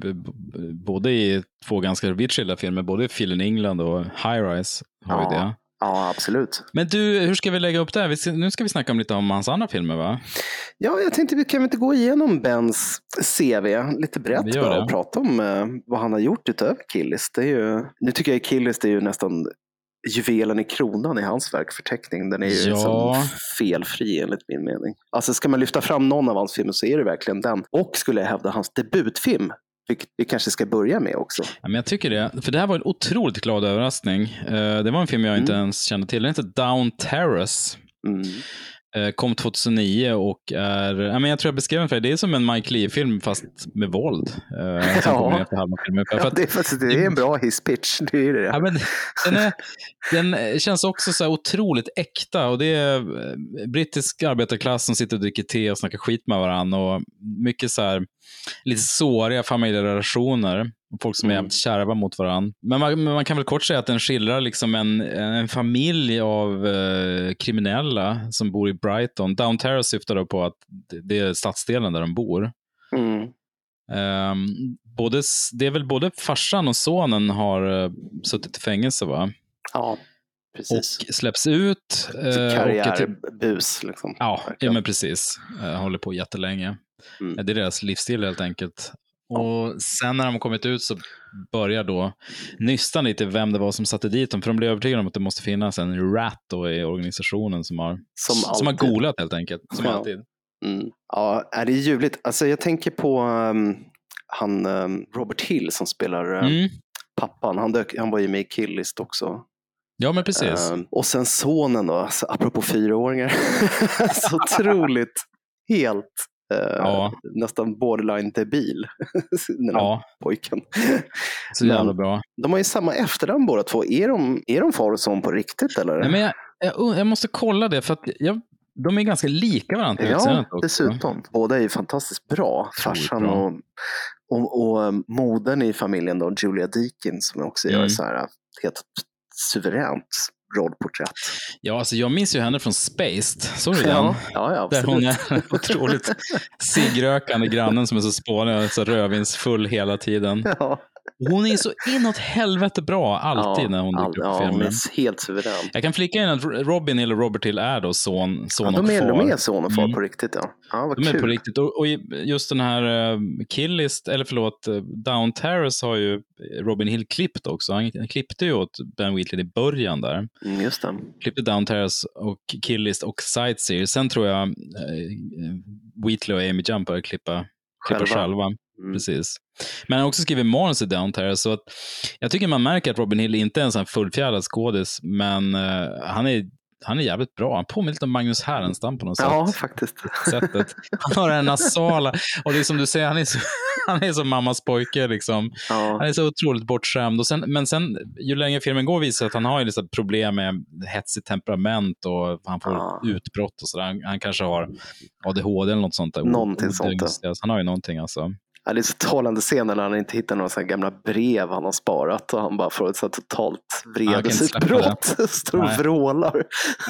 Speaker 2: både i två ganska vitt skilda filmer, både in England och High Rise har ju
Speaker 1: Ja.
Speaker 2: det.
Speaker 1: Ja, absolut.
Speaker 2: Men du, hur ska vi lägga upp det här? Nu ska vi snacka om lite om hans andra filmer, va?
Speaker 1: Ja, jag tänkte vi kan inte gå igenom Bens CV lite brett bara och prata om eh, vad han har gjort utöver Killis. Det är ju, nu tycker jag Killis det är ju nästan juvelen i kronan i hans verkförteckning. Den är ju
Speaker 2: Ja.
Speaker 1: liksom felfri enligt min mening. Alltså ska man lyfta fram någon av hans filmer så är det verkligen den. Och skulle jag hävda hans debutfilm, vilket vi kanske ska börja med också.
Speaker 2: Ja, men jag tycker det. För det här var en otroligt glad överraskning. Eh, det var en film jag inte
Speaker 1: Mm.
Speaker 2: ens kände till. Den heter Down Terrace.
Speaker 1: Mm.
Speaker 2: Eh, kom 2009 och är, ja, men jag tror jag beskrev den för dig, det är som en Mike Lee-film fast med våld. Eh,
Speaker 1: Ja. Ja, det, är, faktiskt, det är en bra hisspitch, det är det.
Speaker 2: Ja, men den, är, den känns också så otroligt äkta och det är eh, brittisk arbetarklass som sitter och dricker te och snackar skit med varandra och mycket så här lite såriga familjerelationer folk som är
Speaker 1: Mm.
Speaker 2: jävligt kärva mot varandra. Men man, men man kan väl kort säga att den skildrar liksom en, en familj av eh, kriminella som bor i Brighton. Down Terrace syftar då på att det, är stadsdelen där de bor.
Speaker 1: Mm.
Speaker 2: Ehm, både, det är väl både farsan och sonen har uh, suttit i fängelse va?
Speaker 1: Ja, precis.
Speaker 2: och släpps ut. till-
Speaker 1: Karriärbus. Liksom.
Speaker 2: Ja, ja, men precis. Eh, håller på jättelänge.
Speaker 1: Mm.
Speaker 2: Det är deras livsstil helt enkelt. Och sen när de har kommit ut så börjar då nystan lite vem det var som satte dit dem. För de blir övertygade om att det måste finnas en rat då i organisationen som har,
Speaker 1: Som
Speaker 2: som har golat helt enkelt. Som
Speaker 1: Ja.
Speaker 2: alltid.
Speaker 1: Mm. Ja, är det är ljuvligt. Alltså, jag tänker på um, han um, Robert Hill som spelar um,
Speaker 2: Mm.
Speaker 1: pappan. Han, dök, han var ju med i Killist också.
Speaker 2: Ja, men precis.
Speaker 1: Um, och sen sonen då, alltså, apropå fyraåringar. så otroligt helt
Speaker 2: Ja.
Speaker 1: nästan borderline debil. Den här
Speaker 2: ja,
Speaker 1: pojken.
Speaker 2: så jävla bra.
Speaker 1: De har ju samma efternamn båda två. Är de, är de far och son på riktigt eller?
Speaker 2: Nej, men jag, jag, jag måste kolla det för att jag, de är ganska lika varandra
Speaker 1: Ja, dessutom. Båda är ju fantastiskt bra. Farsan
Speaker 2: bra.
Speaker 1: och, och, och um, modern i familjen då, Julia Deakin, som också gör
Speaker 2: Mm.
Speaker 1: så här helt suveränt rollporträtt.
Speaker 2: Ja, alltså jag minns ju henne från Spaced. Såg du den?
Speaker 1: Ja, ja,
Speaker 2: Där hon är den otroligt ciggrökande grannen som är så spånig och så rödvinsfull hela tiden.
Speaker 1: Ja,
Speaker 2: Hon är så inåt helvete bra alltid
Speaker 1: ja,
Speaker 2: när hon
Speaker 1: all-
Speaker 2: dyker upp
Speaker 1: ja,
Speaker 2: i filmen.
Speaker 1: är helt suverän.
Speaker 2: Jag kan flika in att Robin och Robert Hill är då son, son
Speaker 1: Ja,
Speaker 2: och
Speaker 1: de, är,
Speaker 2: far.
Speaker 1: de är son och far
Speaker 2: Mm.
Speaker 1: på riktigt. Ja, ja vad
Speaker 2: De är
Speaker 1: kul.
Speaker 2: på riktigt. Och, och just den här uh, Killist, eller förlåt, uh, Down Terrace har ju Robin Hill klippt också. Han, han klippte ju åt Ben Wheatley i början där.
Speaker 1: Mm, just det.
Speaker 2: klippte Down Terrace och Killist och Sightseer. Sen tror jag eh, Wheatley och Amy Jump började klippa, klippa
Speaker 1: Själva.
Speaker 2: själva.
Speaker 1: Mm.
Speaker 2: Precis. Men han har också skrivit manus i Down. Så att jag tycker man märker att Robin Hill inte är en fullfjädrad skådis, men eh, han, är, han är jävligt bra. Han påminner lite om Magnus Härenstam på något
Speaker 1: Ja,
Speaker 2: sätt.
Speaker 1: faktiskt.
Speaker 2: Sättet. Han har den nasala, och det är som du säger, han är, så, han är som mammas pojke. Liksom. Han
Speaker 1: Ja,
Speaker 2: är så otroligt bortskämd. Och sen, men sen, ju längre filmen går visar att han har ju liksom problem med hetsigt temperament och han får
Speaker 1: Ja.
Speaker 2: utbrott och sådär. Han, han kanske har ADHD eller något sånt där.
Speaker 1: Någonting sånt, ja.
Speaker 2: Han har ju någonting alltså.
Speaker 1: Ja, det är så talande scener när han inte hittar några så gamla brev han har sparat och han bara får ett så totalt vredesutbrott. Står och vrålar.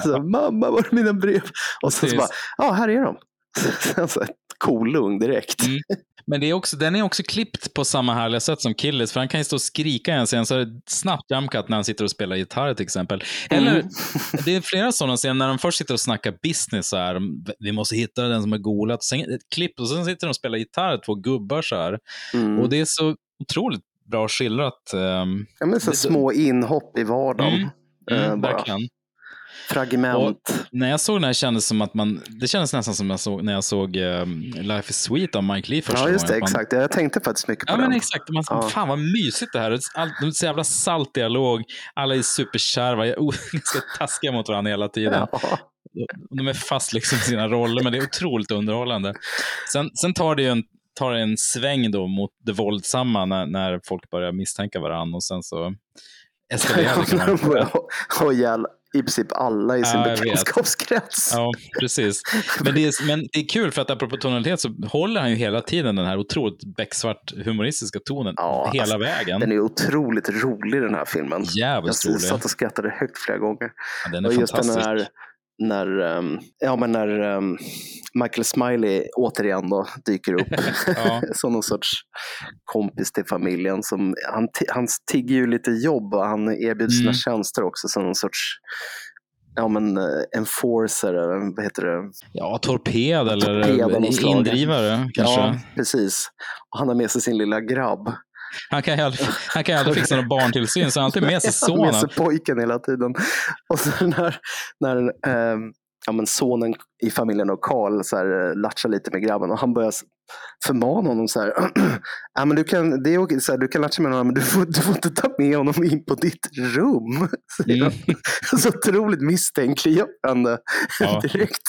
Speaker 1: Så Mamma, var är mina brev? Och sen så bara, ja här är de. Kolugn direkt.
Speaker 2: Mm. Men det är också, den är också klippt på samma härliga sätt som Killis, för han kan ju stå och skrika i en scen, så är det snabbt jamkat när han sitter och spelar gitarr till exempel. Eller,
Speaker 1: Mm.
Speaker 2: det är flera sådana scener när de först sitter och snackar business, så här, vi måste hitta den som har golat, sen ett klipp och sen sitter de och spelar gitarr, två gubbar så här.
Speaker 1: Mm.
Speaker 2: Och det är så otroligt bra skildrat. ehm,
Speaker 1: ja, men så
Speaker 2: det-
Speaker 1: små inhopp i vardagen.
Speaker 2: Mm,
Speaker 1: eh,
Speaker 2: mm,
Speaker 1: bara.
Speaker 2: verkligen.
Speaker 1: Fragment.
Speaker 2: När jag såg den här kändes som att man, det kändes nästan som jag såg, när jag såg um, Life is Sweet av Mike Lee första
Speaker 1: Ja, just det.
Speaker 2: gången.
Speaker 1: Exakt. Jag tänkte faktiskt mycket på
Speaker 2: Ja,
Speaker 1: den.
Speaker 2: men exakt. Man,
Speaker 1: Ja.
Speaker 2: Fan vad mysigt det här är. Så jävla salt dialog. Alla är superkärva, ganska taskiga mot varandra hela tiden.
Speaker 1: Ja.
Speaker 2: De är fast liksom i sina roller, men det är otroligt underhållande. Sen, sen tar det ju en, tar en sväng då mot det våldsamma när, när folk börjar misstänka varandra och sen så eskalerar det.
Speaker 1: I princip alla i sin
Speaker 2: Ja, jag
Speaker 1: bekantskapskrets.
Speaker 2: Ja, precis. Men det, är, men det är kul för att apropå tonalitet så håller han ju hela tiden den här otroligt becksvart humoristiska tonen
Speaker 1: Ja,
Speaker 2: hela
Speaker 1: alltså,
Speaker 2: vägen.
Speaker 1: Den är otroligt rolig den här filmen. Jag
Speaker 2: Jävligt rolig.
Speaker 1: satt och skrattade högt flera gånger.
Speaker 2: Ja, den är
Speaker 1: Och just den
Speaker 2: fantastisk.
Speaker 1: här när, ehm, ja, men när ehm, Michael Smiley återigen då dyker upp
Speaker 2: Ja.
Speaker 1: som någon sorts kompis till familjen. Som, han, han tigger ju lite jobb och han erbjuder sina
Speaker 2: Mm.
Speaker 1: tjänster också som någon sorts ja, men, eh, enforcer, eller vad heter det?
Speaker 2: Ja, torped eller
Speaker 1: Torped
Speaker 2: indrivare kanske.
Speaker 1: Ja, precis. Och han har med sig sin lilla grabb.
Speaker 2: Han kan ju aldrig, han kan aldrig fixa någon barntillsyn, så han har alltid med sig
Speaker 1: Han har med
Speaker 2: sonen.
Speaker 1: sig pojken hela tiden. Och så när, när ehm, ja, men sonen i familjen och Karl så här, eh, latchar lite med grabben och han börjar förmana honom så här. ja, men du, kan, det är okej, så här, du kan latcha med honom men du får, du får inte ta med honom in på ditt rum. säger
Speaker 2: Mm.
Speaker 1: Så otroligt misstänkliggörande
Speaker 2: Ja.
Speaker 1: direkt.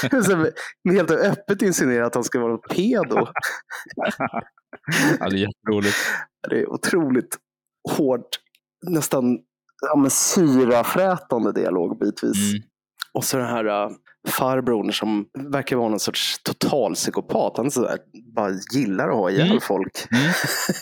Speaker 1: Så här, helt öppet insinuerar att han ska vara pedo.
Speaker 2: Ja, det är jätteroligt.
Speaker 1: Det är otroligt hårt, nästan ja, men syrafrätande dialog bitvis.
Speaker 2: Mm.
Speaker 1: Och så den här uh, farbrorn som verkar vara någon sorts total psykopat. Han så där, bara gillar att ha ihjäl
Speaker 2: Mm.
Speaker 1: folk
Speaker 2: Mm.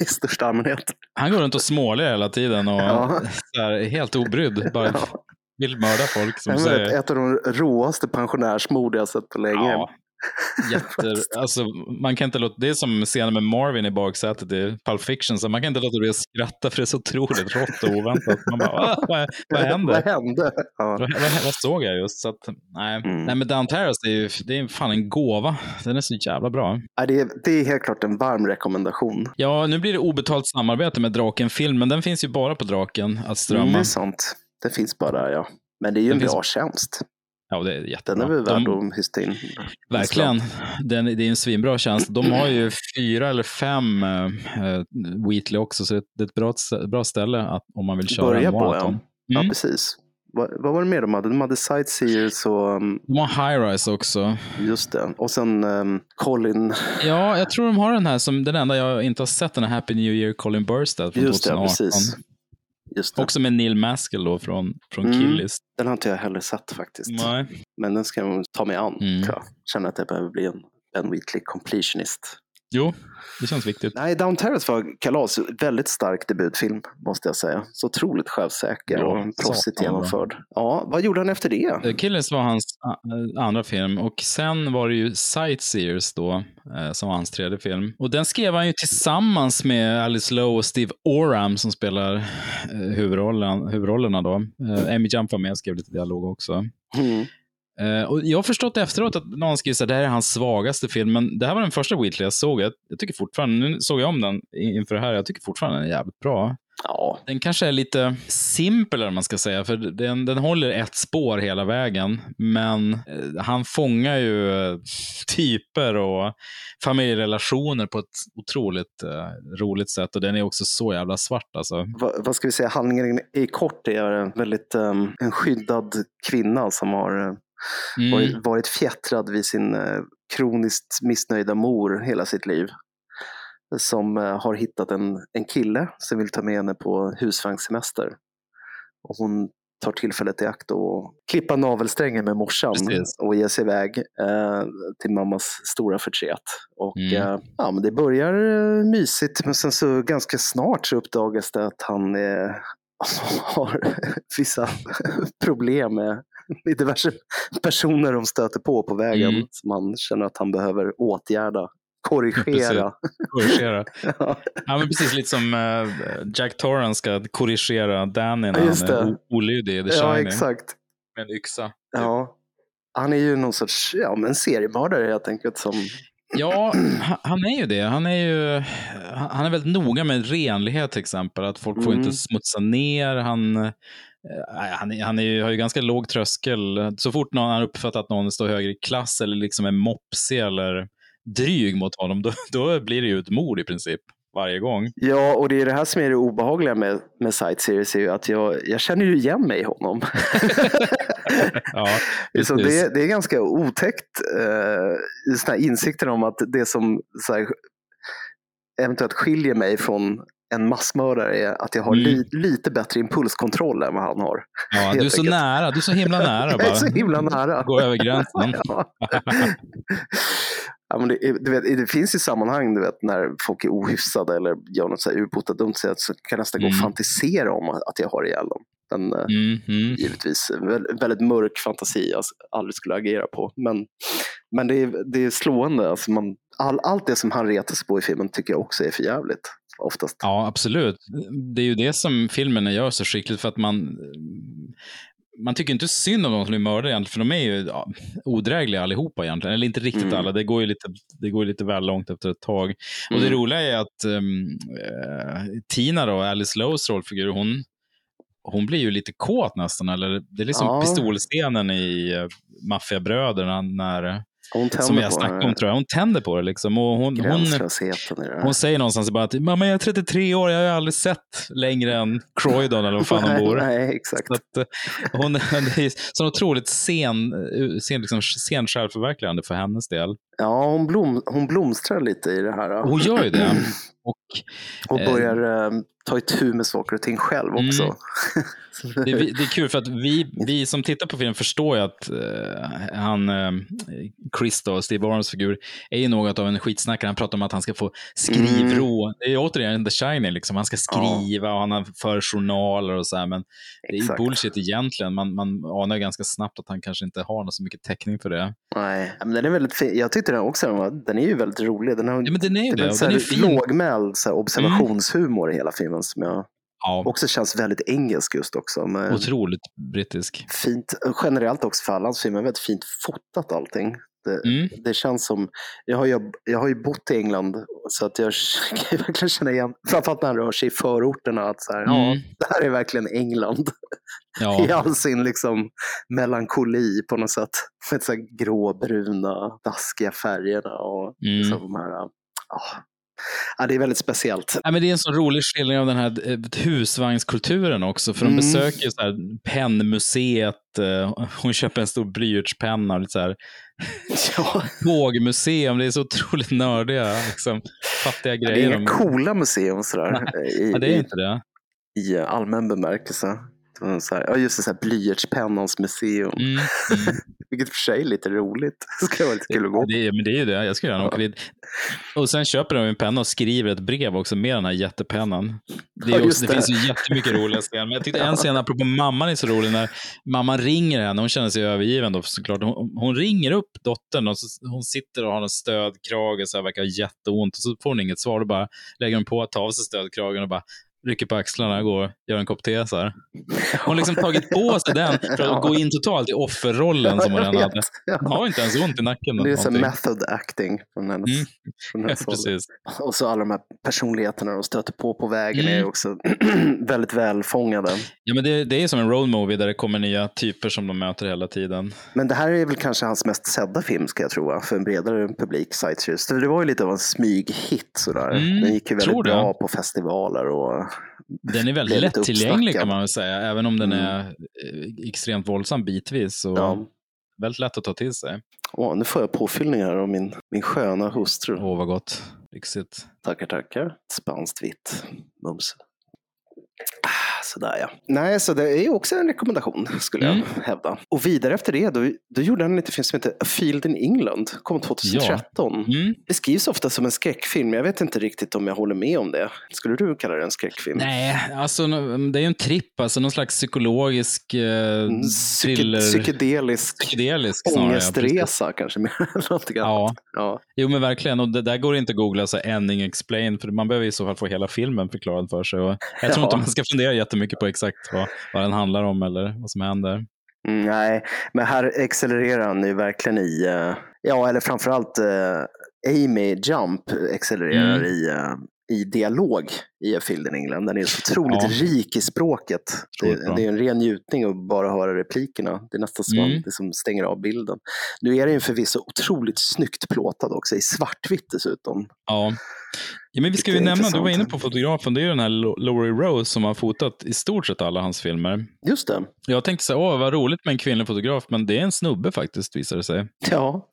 Speaker 1: i största allmänhet.
Speaker 2: Han går runt och småler hela tiden och
Speaker 1: Ja.
Speaker 2: är helt obrydd. Bara
Speaker 1: Ja.
Speaker 2: vill mörda folk som säger.
Speaker 1: ett av de råaste pensionärsmord jag sett på länge.
Speaker 2: Ja, jätter, alltså, man kan inte låta, det är som scenen med Marvin i baksätet i Pulp Fiction, så man kan inte låta bli att skratta för det är så otroligt rått och oväntat. Man bara, "Ah, vad, vad hände?
Speaker 1: Vad hände? Ja.
Speaker 2: Vad, vad, såg jag just? Så att, nej.
Speaker 1: Mm.
Speaker 2: nej, men Down Terrace, det är ju det är fan en gåva. Den är så jävla bra.
Speaker 1: Ja, det, är, det är helt klart en varm rekommendation.
Speaker 2: Ja, nu blir det obetalt samarbete med Draken-film, men den finns ju bara på Draken att
Speaker 1: Mm,
Speaker 2: strömma.
Speaker 1: det är sant. Det finns bara där, ja. Men det är ju en
Speaker 2: Den finns-
Speaker 1: bra tjänst.
Speaker 2: Ja, det är
Speaker 1: Den
Speaker 2: jättebra.
Speaker 1: är väl
Speaker 2: De-
Speaker 1: värd att hysta in.
Speaker 2: Verkligen. Den, det är en svinbra tjänst. De har ju fyra eller fem uh, Wheatley också, så det det är ett bra, bra ställe att, om man vill köra
Speaker 1: Börja
Speaker 2: en
Speaker 1: på,
Speaker 2: maraton.
Speaker 1: Ja,
Speaker 2: Mm.
Speaker 1: precis. Vad, vad var det mer de hade? De hade Sightseers och um,
Speaker 2: De har High Rise också.
Speaker 1: just det. Och sen um, Colin.
Speaker 2: Ja, jag tror de har den här som den enda jag inte har sett, den här Happy New Year Colin Burstad från
Speaker 1: Just det,
Speaker 2: 2018.
Speaker 1: precis.
Speaker 2: Också med Neil Maskell då från, från
Speaker 1: Mm.
Speaker 2: Killis.
Speaker 1: Den har inte jag heller sett faktiskt.
Speaker 2: Nej.
Speaker 1: Men den ska jag ta mig an.
Speaker 2: Mm.
Speaker 1: Jag. Känner att jag behöver bli en Ben Wheatley completionist.
Speaker 2: Jo, det känns viktigt.
Speaker 1: Nej, Down Terrace var kalas. Väldigt stark debutfilm, måste jag säga. Så otroligt självsäker
Speaker 2: Ja,
Speaker 1: och proffsigt genomförd. Ja, vad gjorde han efter det?
Speaker 2: Eh, Killis var hans a- andra film och sen var det ju Sightseers då, eh, som var hans tredje film. Och den skrev han ju tillsammans med Alice Lowe och Steve Oram som spelar eh, huvudrollen, huvudrollerna då. Eh, Amy Jump var med och skrev lite dialog också.
Speaker 1: Mm.
Speaker 2: Eh, och jag har förstått efteråt att någon skrev att det här är hans svagaste film, men det här var den första Wheatley jag såg. Jag, jag tycker fortfarande, nu såg jag om den inför det här, jag tycker fortfarande den är jävligt bra.
Speaker 1: Ja,
Speaker 2: Den kanske är lite simpel, om man ska säga, för den, den håller ett spår hela vägen. Men eh, han fångar ju eh, typer och familjerelationer på ett otroligt eh, roligt sätt. Och den är också så jävla svart alltså.
Speaker 1: vad, vad ska vi säga? Handlingen i kort är en väldigt um, en skyddad kvinna som har uh,
Speaker 2: Mm.
Speaker 1: varit, varit fjättrad vid sin eh, kroniskt missnöjda mor hela sitt liv. Som eh, har hittat en, en kille som vill ta med henne på husvagnssemester. Och hon tar tillfället i akt och klippa navelsträngen med morsan
Speaker 2: Precis.
Speaker 1: och ge sig iväg eh, till mammas stora förtret. Och
Speaker 2: Mm.
Speaker 1: eh, ja, men det börjar eh, mysigt men sen så ganska snart så uppdagas det att han eh, har vissa problem med i diverse personer de stöter på på vägen
Speaker 2: Mm.
Speaker 1: som han känner att han behöver åtgärda, korrigera.
Speaker 2: Korrigera.
Speaker 1: Ja,
Speaker 2: Ja, men precis lite som eh, Jack Torrance ska korrigera Danny när
Speaker 1: Ja, just
Speaker 2: han är
Speaker 1: det.
Speaker 2: olydig i The
Speaker 1: ja,
Speaker 2: Shining
Speaker 1: exakt.
Speaker 2: med en yxa.
Speaker 1: Ja. Han är ju någon sorts ja, men seriemördare helt enkelt som
Speaker 2: Ja, han- är ju det. Han är ju han är väldigt noga med renlighet till exempel. Att folk får
Speaker 1: Mm.
Speaker 2: inte smutsa ner. Han, eh, han, är, han är ju, har ju ganska låg tröskel. Så fort någon har uppfattat att någon står högre i klass eller liksom är mopsig eller dryg mot honom, då, då blir det ju ett mord i princip varje gång.
Speaker 1: Ja, och det är det här som är det obehagliga med, med Sight Series, är ju att jag, jag känner ju igen mig i honom.
Speaker 2: Ja,
Speaker 1: så det, det är ganska otäckt, eh, här insikten om att det som så här, eventuellt skiljer mig från en massmördare är att jag har
Speaker 2: Mm.
Speaker 1: li, lite bättre impulskontroll än vad han har.
Speaker 2: ja, du är så
Speaker 1: enkelt.
Speaker 2: nära, du är så himla nära
Speaker 1: Jag är
Speaker 2: bara.
Speaker 1: så himla nära.
Speaker 2: Gå över gränsen.
Speaker 1: Ja. Men det, du vet, det finns ju sammanhang du vet, när folk är ohyfsade eller gör något så här urbota dumt så kan jag nästan gå och
Speaker 2: Mm.
Speaker 1: fantisera om att jag har ihjäl dem. Eh,
Speaker 2: Mm, mm.
Speaker 1: givetvis en vä- väldigt mörk fantasi jag aldrig skulle agera på. Men, men det, är, det är slående. Alltså man, all, allt det som han retar sig på i filmen tycker jag också är för jävligt. Oftast.
Speaker 2: Ja, absolut. Det är ju det som filmen gör så skickligt för att man man tycker inte synd om de som blir mördade egentligen, för de är ju ja, odrägliga allihopa egentligen. Eller inte riktigt
Speaker 1: Mm.
Speaker 2: alla, det går, ju lite, det går ju lite väl långt efter ett tag. Och det
Speaker 1: Mm.
Speaker 2: roliga är att um, eh, Tina, då, Alice Lows rollfigur, hon, hon blir ju lite kåt nästan. Eller, det är liksom
Speaker 1: Ja.
Speaker 2: pistolscenen i uh, Maffiabröderna, när, som jag snackade om tror jag. Hon tänder på det liksom. Och hon, hon, hon säger någonstans bara att mamma jag är 33 år, jag har aldrig sett längre än Croydon eller vad fan hon bor.
Speaker 1: nej, nej, exakt.
Speaker 2: Så att, eh, hon, är så otroligt sen, eh, sen, liksom, sen självförverkligande för hennes del.
Speaker 1: Ja, hon, blom, hon blomstrar lite i det här.
Speaker 2: Och hon gör ju det. Och
Speaker 1: Och
Speaker 2: Eh.
Speaker 1: börjar eh, ta itu med saker och ting själv
Speaker 2: Mm.
Speaker 1: också.
Speaker 2: det, är- det är kul för att vi, vi som tittar på filmen förstår ju att eh, han, eh, Chris då, Steve Orms figur, är ju något av en skitsnackare. Han pratar om att han ska få skrivro. Det är återigen The Shining, liksom. han ska skriva och han har för journaler och så här, men det är
Speaker 1: Exakt.
Speaker 2: bullshit egentligen. Man, man anar ganska snabbt att han kanske inte har något så mycket täckning för det.
Speaker 1: Nej, men den är väldigt fin. Jag tyckte den också, den, var, den är ju väldigt rolig. Den har
Speaker 2: Ja, men den är ju
Speaker 1: det är
Speaker 2: det.
Speaker 1: så
Speaker 2: den är fin. Mm.
Speaker 1: lågmäld här, observationshumor i hela filmen som jag
Speaker 2: Ja,
Speaker 1: också känns väldigt engelsk just också. Med
Speaker 2: otroligt brittisk.
Speaker 1: fint, generellt också för alla hans filmer, väldigt fint fotat allting. Det,
Speaker 2: Mm.
Speaker 1: det känns som, jag har, ju, jag har ju bott i England så att jag kan verkligen känna igen, framförallt när han rör sig i förorterna, att så här, ja,
Speaker 2: Mm.
Speaker 1: det här är verkligen England. i
Speaker 2: Ja,
Speaker 1: all sin liksom melankoli på något sätt. Med så här gråbruna, daskiga färgerna och
Speaker 2: Mm.
Speaker 1: liksom de här, ja. Ja, det är väldigt speciellt.
Speaker 2: Ja, men det är en så rolig skildring av den här eh, husvagnskulturen också. För de
Speaker 1: Mm.
Speaker 2: besöker ju så här pennmuseet, eh, hon köper en stor blyertspenna och lite så här
Speaker 1: Ja,
Speaker 2: tågmuseum. Det är så otroligt nördiga, liksom, fattiga
Speaker 1: det är
Speaker 2: grejer.
Speaker 1: inga
Speaker 2: de-
Speaker 1: coola museum sådär, i,
Speaker 2: Ja, det är inte det.
Speaker 1: i allmän bemärkelse. Så här, ja, just det, så här blyertspennans museum.
Speaker 2: Mm, mm.
Speaker 1: Vilket för sig är lite roligt. Det ska vara lite kul att gå
Speaker 2: Ja, det men det är ju det, jag ska gärna åka dit. Och sen köper de en penna och skriver ett brev också med den här jättepennan. Det, är
Speaker 1: Ja,
Speaker 2: också, det.
Speaker 1: det.
Speaker 2: finns ju jättemycket roliga scener. Men jag tyckte en scen, apropå mamman, är så rolig när mamman ringer henne. Hon känner sig övergiven då såklart. Hon, hon ringer upp dottern och så, hon sitter och har en stödkrage och så här, verkar ha jätteont. Och så får hon inget svar. Då bara lägger hon på att ta av sig stödkragen och bara rycker på axlarna och går gör en kopp te. Så här. Hon har liksom tagit på sig den för att
Speaker 1: Ja.
Speaker 2: gå in totalt i offerrollen som hon redan hade. Hon
Speaker 1: Ja.
Speaker 2: har inte ens ont i nacken.
Speaker 1: Det är så method acting från hennes,
Speaker 2: Mm.
Speaker 1: från
Speaker 2: Ja,
Speaker 1: hennes håll.
Speaker 2: precis.
Speaker 1: Och så alla de här personligheterna de stöter på på vägen
Speaker 2: Mm.
Speaker 1: är också väldigt välfångade.
Speaker 2: Ja, men det, det är som en road movie där det kommer nya typer som de möter hela tiden.
Speaker 1: Men det här är väl kanske hans mest sedda film ska jag tro, för en bredare publik. Sightseers. Det var ju lite av en smyghit sådär.
Speaker 2: Mm,
Speaker 1: Den gick ju väldigt bra på festivaler och
Speaker 2: Den är väldigt lättillgänglig kan man väl säga, även om den
Speaker 1: Mm.
Speaker 2: är eh, extremt våldsam bitvis. Och
Speaker 1: ja.
Speaker 2: Väldigt lätt att ta till sig.
Speaker 1: Åh, nu får jag påfyllning här av min, min sköna hustru.
Speaker 2: Åh, vad gott. Lyxigt.
Speaker 1: Tackar, tackar. Spanskt vitt. Mums. Ah, Sådär ja. Nej, så det är också en rekommendation skulle
Speaker 2: Mm.
Speaker 1: jag hävda. Och vidare efter det, då, då gjorde han en liten film som heter A Field in England. Kom 2013.
Speaker 2: Mm.
Speaker 1: Beskrivs ofta som en skräckfilm. Jag vet inte riktigt om jag håller med om det. Skulle du kalla det en skräckfilm?
Speaker 2: Nej, alltså det är ju en tripp, alltså någon slags psykologisk eh,
Speaker 1: Mm,
Speaker 2: thriller.
Speaker 1: Psyke, psykedelisk
Speaker 2: Psykedelisk snarare. ja,
Speaker 1: ångestresa kanske mer någonting annat.
Speaker 2: Ja,
Speaker 1: Ja.
Speaker 2: jo men verkligen. Och det där går inte att googla så ending explain, för man behöver i så fall få hela filmen förklarad för sig. Och jag tror
Speaker 1: Ja.
Speaker 2: inte man ska fundera jättemycket på exakt vad, vad den handlar om eller vad som händer.
Speaker 1: Mm, nej, men här accelererar han ju verkligen i, eh, ja eller framförallt eh, Amy Jump accelererar
Speaker 2: Mm.
Speaker 1: i, eh, i dialog i A Field in England. Den är så otroligt
Speaker 2: Ja.
Speaker 1: rik i språket. Det, det är en ren njutning att bara höra replikerna. Det är nästan som man
Speaker 2: Mm.
Speaker 1: liksom stänger av bilden. Nu är den förvisso otroligt snyggt plåtad också, i svartvitt dessutom.
Speaker 2: Ja. Ja, men vi ska ju nämna, du var inne på fotografen, det är ju den här Laurie Rose som har fotat i stort sett alla hans filmer.
Speaker 1: Just det.
Speaker 2: Jag tänkte så här, åh vad roligt med en kvinnlig fotograf, men det är en snubbe faktiskt visar det sig.
Speaker 1: Ja.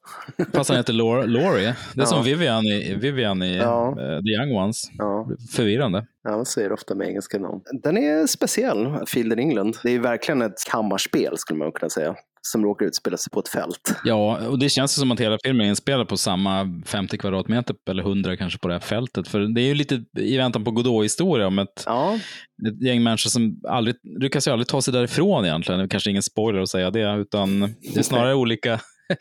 Speaker 2: Fast han heter Laurie. Det är
Speaker 1: Ja.
Speaker 2: som Vivian i, Vivian i
Speaker 1: Ja.
Speaker 2: eh, The Young Ones.
Speaker 1: ja.
Speaker 2: Förvirrande.
Speaker 1: Ja, man säger ofta med engelska namn. Den är speciell, Field in England. Det är verkligen ett kammarspel skulle man kunna säga. Som råkar utspela sig på ett fält.
Speaker 2: Ja, och det känns ju som att hela filmen är inspelad på samma 50 kvadratmeter, eller 100 kanske, på det här fältet. För det är ju lite i väntan på Godot-historia om ett,
Speaker 1: Ja,
Speaker 2: ett gäng människor som aldrig, lyckas ju aldrig ta sig därifrån egentligen. Det är kanske ingen spoiler att säga det, utan det är snarare olika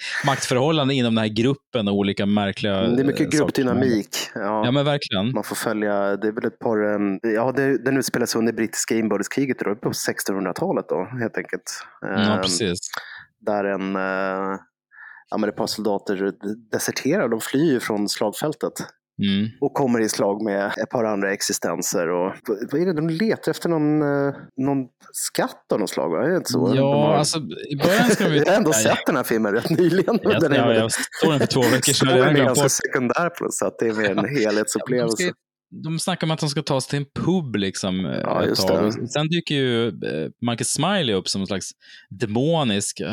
Speaker 2: maktförhållanden inom den här gruppen och olika märkliga
Speaker 1: det är
Speaker 2: eh,
Speaker 1: mycket
Speaker 2: saker.
Speaker 1: gruppdynamik. Ja.
Speaker 2: Ja, men verkligen.
Speaker 1: Man får följa, det är väl ett par, ja det, den utspelar sig under brittiska inbördeskriget då, på 1600-talet då helt enkelt.
Speaker 2: Ja,
Speaker 1: Em,
Speaker 2: precis.
Speaker 1: där en, eh, ja men ett par soldater deserterar, de flyr från slagfältet.
Speaker 2: Mm.
Speaker 1: och kommer i slag med ett par andra existenser. Och, vad är det, de letar efter någon, eh, någon skatt av något slag, va? Är det inte så?
Speaker 2: Ja,
Speaker 1: har-
Speaker 2: alltså i början ska vi...
Speaker 1: jag har ändå sett den här filmen rätt nyligen.
Speaker 2: Jag,
Speaker 1: den
Speaker 2: ja,
Speaker 1: är,
Speaker 2: jag såg den för två veckor sedan.
Speaker 1: Storyn
Speaker 2: hade
Speaker 1: är ganska sekundär på något sätt. Det är mer en helhetsupplevelse.
Speaker 2: De snackar om att de ska ta sig till en pub liksom, eh,
Speaker 1: Ja,
Speaker 2: ett tag.
Speaker 1: det.
Speaker 2: Sen dyker ju eh, Michael Smiley upp som en slags demonisk eh,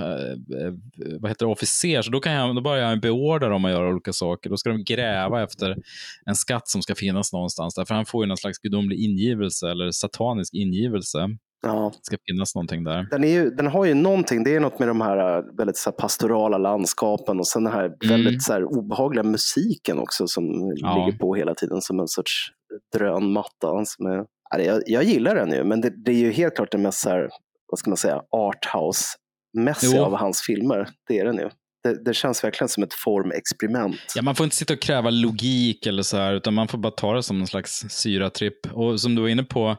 Speaker 2: vad heter det, officer. Så då, kan jag, då börjar han beordra dem att göra olika saker. Då ska de gräva efter en skatt som ska finnas någonstans. Där, för han får ju någon slags gudomlig ingivelse eller satanisk ingivelse.
Speaker 1: Ja.
Speaker 2: Det ska finnas någonting där.
Speaker 1: Den, är ju, den har ju någonting, det är något med de här äh, väldigt så här, pastorala landskapen och sen den här väldigt så här, obehagliga musiken också som
Speaker 2: Mm. Ja.
Speaker 1: ligger på hela tiden som en sorts drönmatta. Som är, jag, jag gillar den ju, men det, det är ju helt klart den mest så här, vad ska man säga, arthouse-mässiga av hans filmer. Det är den ju. Det, det känns verkligen som ett formexperiment.
Speaker 2: Ja, man får inte sitta och kräva logik eller så här, utan man får bara ta det som en slags syratripp. Och som du var inne på,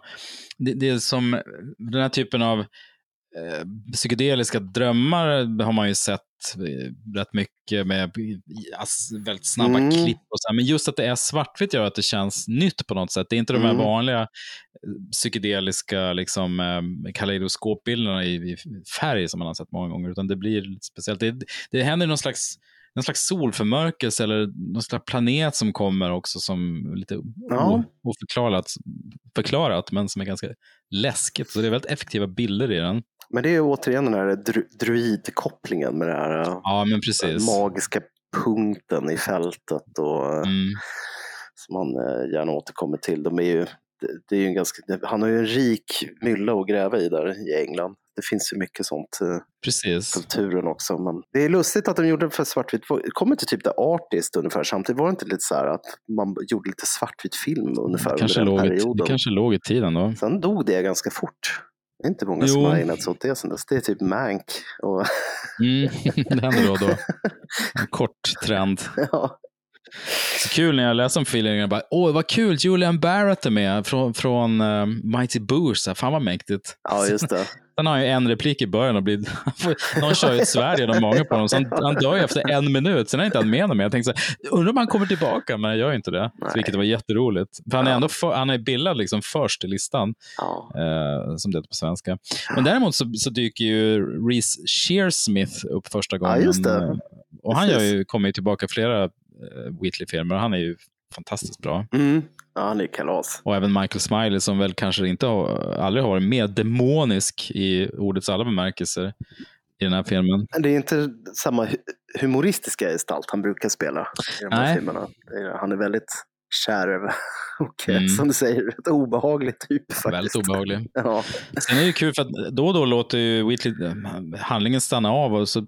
Speaker 2: det, det är som den här typen av eh, psykedeliska drömmar har man ju sett rätt mycket med ass, väldigt snabba
Speaker 1: Mm.
Speaker 2: klipp och så här. Men just att det är svartvitt gör att det känns nytt på något sätt. Det är inte de här
Speaker 1: Mm.
Speaker 2: vanliga eh, psykedeliska liksom, eh, kaleidoskopbilderna i, i färg som man har sett många gånger, utan det blir speciellt. Det, det händer någon slags någon slags solförmörkelse eller någon slags planet som kommer också som lite
Speaker 1: Ja.
Speaker 2: oförklarat, förklarat, men som är ganska läskigt. Så det är väldigt effektiva bilder i den.
Speaker 1: Men det är återigen den här dru, druidkopplingen med den här äh,
Speaker 2: Ja, precis.
Speaker 1: magiska punkten i fältet. Och, äh,
Speaker 2: Mm.
Speaker 1: som han eh, gärna återkommer till. De är ju, det, är ju en ganska, han har ju en rik mylla att gräva i där i England. Det finns ju mycket sånt i
Speaker 2: Precis.
Speaker 1: kulturen också. Men det är lustigt att de gjorde det för svartvitt. Det kom inte typ The Artist ungefär samtidigt? Var det inte lite så här att man gjorde lite svartvit film ungefär
Speaker 2: Kanske
Speaker 1: under
Speaker 2: låg,
Speaker 1: den
Speaker 2: i-
Speaker 1: perioden?
Speaker 2: det kanske låg i tiden då.
Speaker 1: Sen dog det ganska fort. Det är inte många som
Speaker 2: Jo.
Speaker 1: har ägnat sig åt det sen dess. Det är typ Mank. Och,
Speaker 2: Mm. det händer då då. En kort trend.
Speaker 1: ja.
Speaker 2: Så kul när jag läste om feelingen. Bara, Åh, vad kul, Julian Barrett är med från, från eh, Mighty Boosh. Fan vad mäktigt.
Speaker 1: ja, just det.
Speaker 2: Sen har han ju en replik i början och blir, någon kör ju ett svärd genom magen på honom. Så han, han dör ju efter en minut. Sen är inte han med mer. Jag tänkte så här, undrar om han kommer tillbaka, men jag gör inte det.
Speaker 1: Nej.
Speaker 2: Så vilket var jätteroligt. För han är
Speaker 1: Ja.
Speaker 2: ändå för, han är bildad liksom först i listan,
Speaker 1: Ja.
Speaker 2: eh, som det heter på svenska. Men däremot så, så dyker ju Reese Shearsmith upp första gången.
Speaker 1: just det.
Speaker 2: Eh, Och han gör ju, kommer ju tillbaka flera eh, Wheatley-filmer och han är ju fantastiskt bra.
Speaker 1: Mm. ja, han är kalas.
Speaker 2: Och även Michael Smiley som väl kanske inte har, aldrig har varit mer demonisk i ordets alla bemärkelser i den här filmen.
Speaker 1: Men Det är inte samma hu- humoristiska gestalt han brukar spela i de här
Speaker 2: Nej.
Speaker 1: filmerna. Han är väldigt kärv och
Speaker 2: Mm.
Speaker 1: som du säger, ett obehaglig typ faktiskt.
Speaker 2: Väldigt obehaglig.
Speaker 1: Ja,
Speaker 2: Sen är det ju kul för att då och då låter ju Wheatley eh, handlingen stanna av och så eh,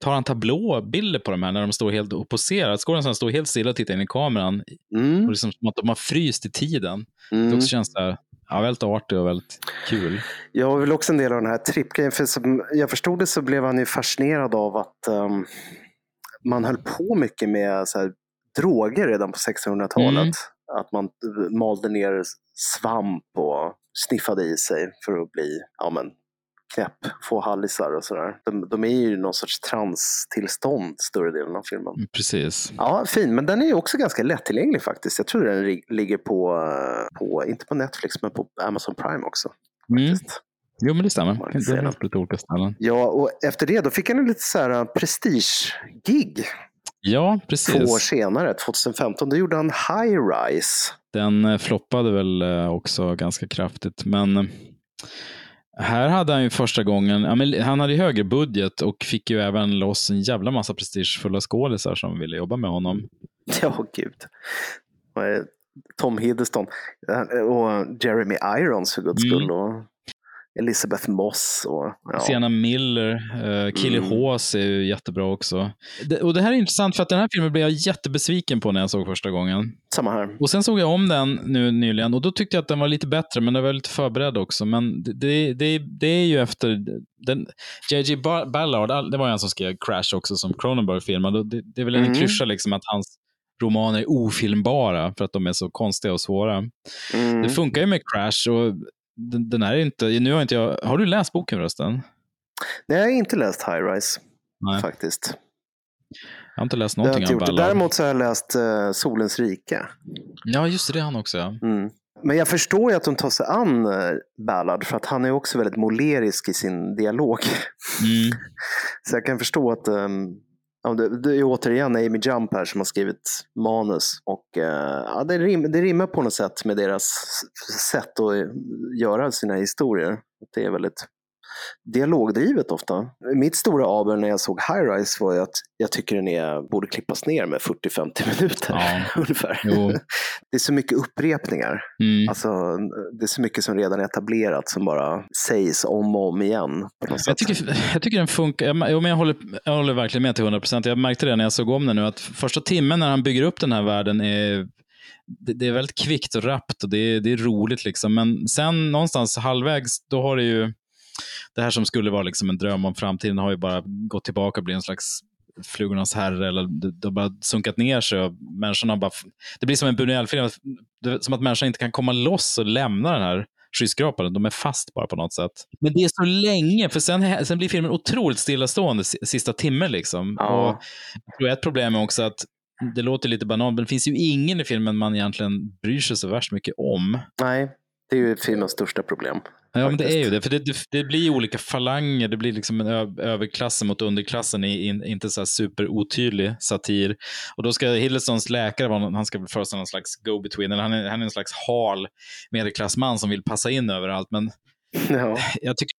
Speaker 2: tar han tablåbilder på de här när de står helt och poserar. Skådespelaren står helt stilla och tittar in i kameran.
Speaker 1: mm.
Speaker 2: Och liksom som att de har fryst i tiden. Det
Speaker 1: Mm.
Speaker 2: också känns där, ja, väldigt artigt och väldigt kul.
Speaker 1: Jag vill också en del av den här trippgrejen. För som jag förstod det så blev han ju fascinerad av att ehm, man höll på mycket med så här, droger redan på 1600-talet.
Speaker 2: Mm.
Speaker 1: Att man malde ner svamp och sniffade i sig för att bli ja, men, knäpp, få hallisar och sådär. De, de är ju någon sorts transtillstånd större delen av filmen.
Speaker 2: Precis.
Speaker 1: Ja, fin, men den är ju också ganska lättillgänglig faktiskt. Jag tror den ligger på, på, inte på Netflix, men på Amazon Prime också.
Speaker 2: Mm. Jo, men det stämmer. Det på lite olika ställen.
Speaker 1: Ja, och efter det då fick han en lite så här prestige-gig
Speaker 2: Ja,
Speaker 1: två år
Speaker 2: precis.
Speaker 1: senare, 2015. Då gjorde han High Rise.
Speaker 2: Den eh, floppade väl eh, också ganska kraftigt. Men eh, här hade han ju första gången, han hade ju högre budget och fick ju även loss en jävla massa prestigefulla skådisar som ville jobba med honom.
Speaker 1: Ja, gud. Tom Hiddleston och Jeremy Irons för guds
Speaker 2: Mm.
Speaker 1: skull. Och Elizabeth Moss. Och, ja.
Speaker 2: Sienna Miller, uh, Killy
Speaker 1: Mm.
Speaker 2: Hawes är ju jättebra också. Det, och det här är intressant för att den här filmen blev jag jättebesviken på när jag såg första gången.
Speaker 1: Samma här.
Speaker 2: Och sen såg jag om den nu nyligen och då tyckte jag att den var lite bättre, men den var lite förberedd också. Men det, det, det, är ju efter den, J.J. Ba- Ballard, all- det var han som skrev Crash också som Cronenberg-filmade. och Det, det är väl en
Speaker 1: Mm.
Speaker 2: klyscha liksom att hans romaner är ofilmbara för att de är så konstiga och svåra.
Speaker 1: Mm.
Speaker 2: Det funkar ju med Crash och den, den är inte, nu har inte jag, har du läst boken förresten?
Speaker 1: Nej, jag har inte läst High Rise
Speaker 2: Nej,
Speaker 1: faktiskt.
Speaker 2: jag har inte läst någonting
Speaker 1: inte
Speaker 2: av. Ballard.
Speaker 1: Däremot så har jag läst eh, Solens rike.
Speaker 2: Ja, just det, det är han också. Ja.
Speaker 1: Mm. Men jag förstår ju att de tar sig an eh, Ballard för att han är också väldigt målerisk i sin dialog.
Speaker 2: Mm.
Speaker 1: Så jag kan förstå att um, ja, det, det är återigen Amy Jump här som har skrivit manus. Och eh, ja, det, rim, det rimmar på något sätt med deras sätt att göra sina historier. Det är väldigt dialogdrivet ofta. Mitt stora aber när jag såg High Rise var ju att jag tycker den är, borde klippas ner med 40-50 minuter
Speaker 2: Ja.
Speaker 1: ungefär.
Speaker 2: Jo.
Speaker 1: Det är så mycket upprepningar.
Speaker 2: Mm.
Speaker 1: Alltså, det är så mycket som redan är etablerat som bara sägs om och om igen.
Speaker 2: Jag tycker, jag tycker den funkar. Jag, men jag, håller, jag håller verkligen med till 100 procent. Jag märkte det när jag såg om den nu, att första timmen när han bygger upp den här världen är det, det är väldigt kvickt och rappt och det är, det är roligt. liksom. Men sen någonstans halvvägs, då har det ju det här som skulle vara liksom en dröm om framtiden har ju bara gått tillbaka och blivit en slags flugornas herre eller det, har bara sunkat ner sig och människorna bara, det blir som en Buñuel-film, som att människan inte kan komma loss och lämna den här skyskrapan. De är fast bara på något sätt. Men det är så länge, för sen, sen blir filmen otroligt stillastående si- sista timmen. Liksom.
Speaker 1: Ja.
Speaker 2: Och jag tror ett problem är också att det låter lite banalt, men det finns ju ingen i filmen man egentligen bryr sig så värst mycket om.
Speaker 1: Nej, det är ju filmens största problem.
Speaker 2: Ja, men det är ju det. För det, det, det blir olika falanger. Det blir liksom en överklassen mot underklassen i in, inte så här superotydlig satir. Och då ska Hiddlestons läkare vara, han ska föreställa någon slags go-between. Eller han, är, han är en slags hal medelklassman som vill passa in överallt. Men
Speaker 1: Ja.
Speaker 2: jag tycker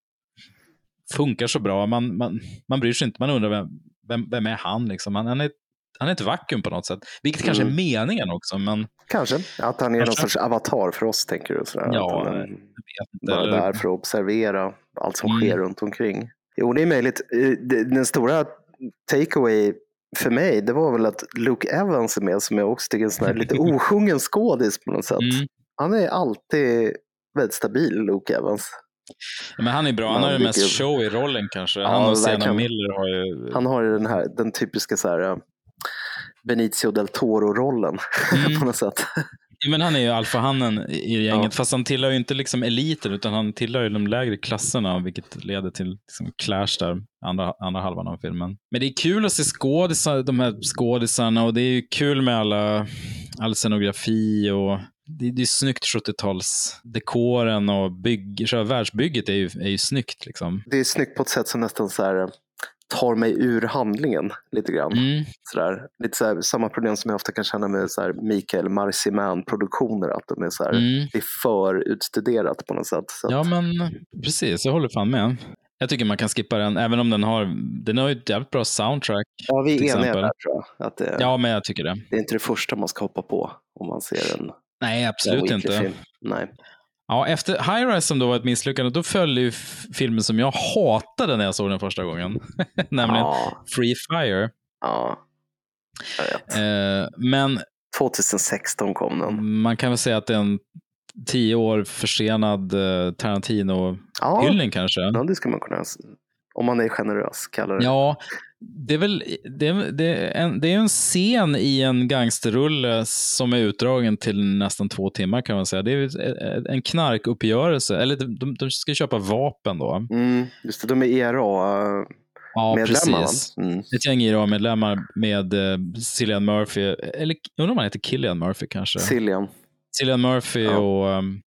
Speaker 2: det funkar så bra. Man, man, man bryr sig inte. Man undrar vem, vem, vem är han? Liksom. Han, han, är, han är ett vakuum på något sätt. Vilket kanske är
Speaker 1: Mm.
Speaker 2: meningen också. Men
Speaker 1: Kanske. Att han är någon
Speaker 2: Kanske.
Speaker 1: sorts avatar för oss, tänker du? Sådär.
Speaker 2: Ja,
Speaker 1: att han är bara
Speaker 2: Eller-
Speaker 1: där för att observera allt som
Speaker 2: Mm.
Speaker 1: sker runt omkring. Jo, det är möjligt. Eh, Den stora takeaway för mig, det var väl att Luke Evans är med, som jag också tycker är en sån här lite osjungen skådis på något sätt.
Speaker 2: Mm.
Speaker 1: Han är alltid väldigt stabil, Luke Evans.
Speaker 2: Men han är bra. Han har ju mest show i rollen kanske.
Speaker 1: Ja,
Speaker 2: Han och Sienna. Miller har ju...
Speaker 1: Han har ju den här, den typiska så här, Benicio del Toro-rollen
Speaker 2: Mm.
Speaker 1: på något sätt.
Speaker 2: Ja, Men han är ju alfahannen i gänget,
Speaker 1: Ja.
Speaker 2: fast han tillhör ju inte liksom eliten, utan han tillhör ju de lägre klasserna, vilket leder till liksom clash där, andra, andra halvan av filmen. Men det är kul att se skådisar, de här skådisarna och det är ju kul med alla, all scenografi och det, det är snyggt 70-talsdekoren och bygg, själva världsbygget är ju, är ju snyggt. Liksom.
Speaker 1: Det är snyggt på ett sätt som nästan så här, tar mig ur handlingen lite grann.
Speaker 2: Mm.
Speaker 1: Sådär. Lite så här, samma problem som jag ofta kan känna med så här Mikael Marciman-produktioner. Att de är så här,
Speaker 2: Mm.
Speaker 1: det är för utstuderat på något sätt.
Speaker 2: Ja,
Speaker 1: att,
Speaker 2: men precis. Jag håller fan med. Jag tycker man kan skippa den, även om den har, den har ju ett jävligt bra soundtrack.
Speaker 1: ja, vi är eniga där tror jag. Att det,
Speaker 2: Ja, men jag tycker det.
Speaker 1: det är inte det första man ska hoppa på om man ser en
Speaker 2: Nej, absolut
Speaker 1: en
Speaker 2: inte.
Speaker 1: Wicker-film. Nej.
Speaker 2: Ja, efter High Rise som då var ett misslyckande, då följde ju filmen som jag hatade när jag såg den första gången. Nämligen
Speaker 1: Ja,
Speaker 2: Free Fire.
Speaker 1: ja, jag vet.
Speaker 2: Eh, men
Speaker 1: 2016 kom den.
Speaker 2: man kan väl säga att det är en tio år försenad eh, Tarantino-hyllning
Speaker 1: Ja,
Speaker 2: kanske.
Speaker 1: ja, det ska man kunna, om man är generös, kalla det.
Speaker 2: Ja, Det är väl det det är en, det är en scen i en gangsterrulle som är utdragen till nästan två timmar kan man säga. Det är en knarkuppgörelse, eller de, de ska köpa vapen då.
Speaker 1: Mm, just det, de är ERA.
Speaker 2: Ja,
Speaker 1: medlemmar,
Speaker 2: precis.
Speaker 1: Mm.
Speaker 2: Ett gäng IRA-medlemmar med uh, Cillian Murphy, eller undrar om han heter Killian Murphy kanske?
Speaker 1: Cillian.
Speaker 2: Cillian Murphy
Speaker 1: Ja.
Speaker 2: och um,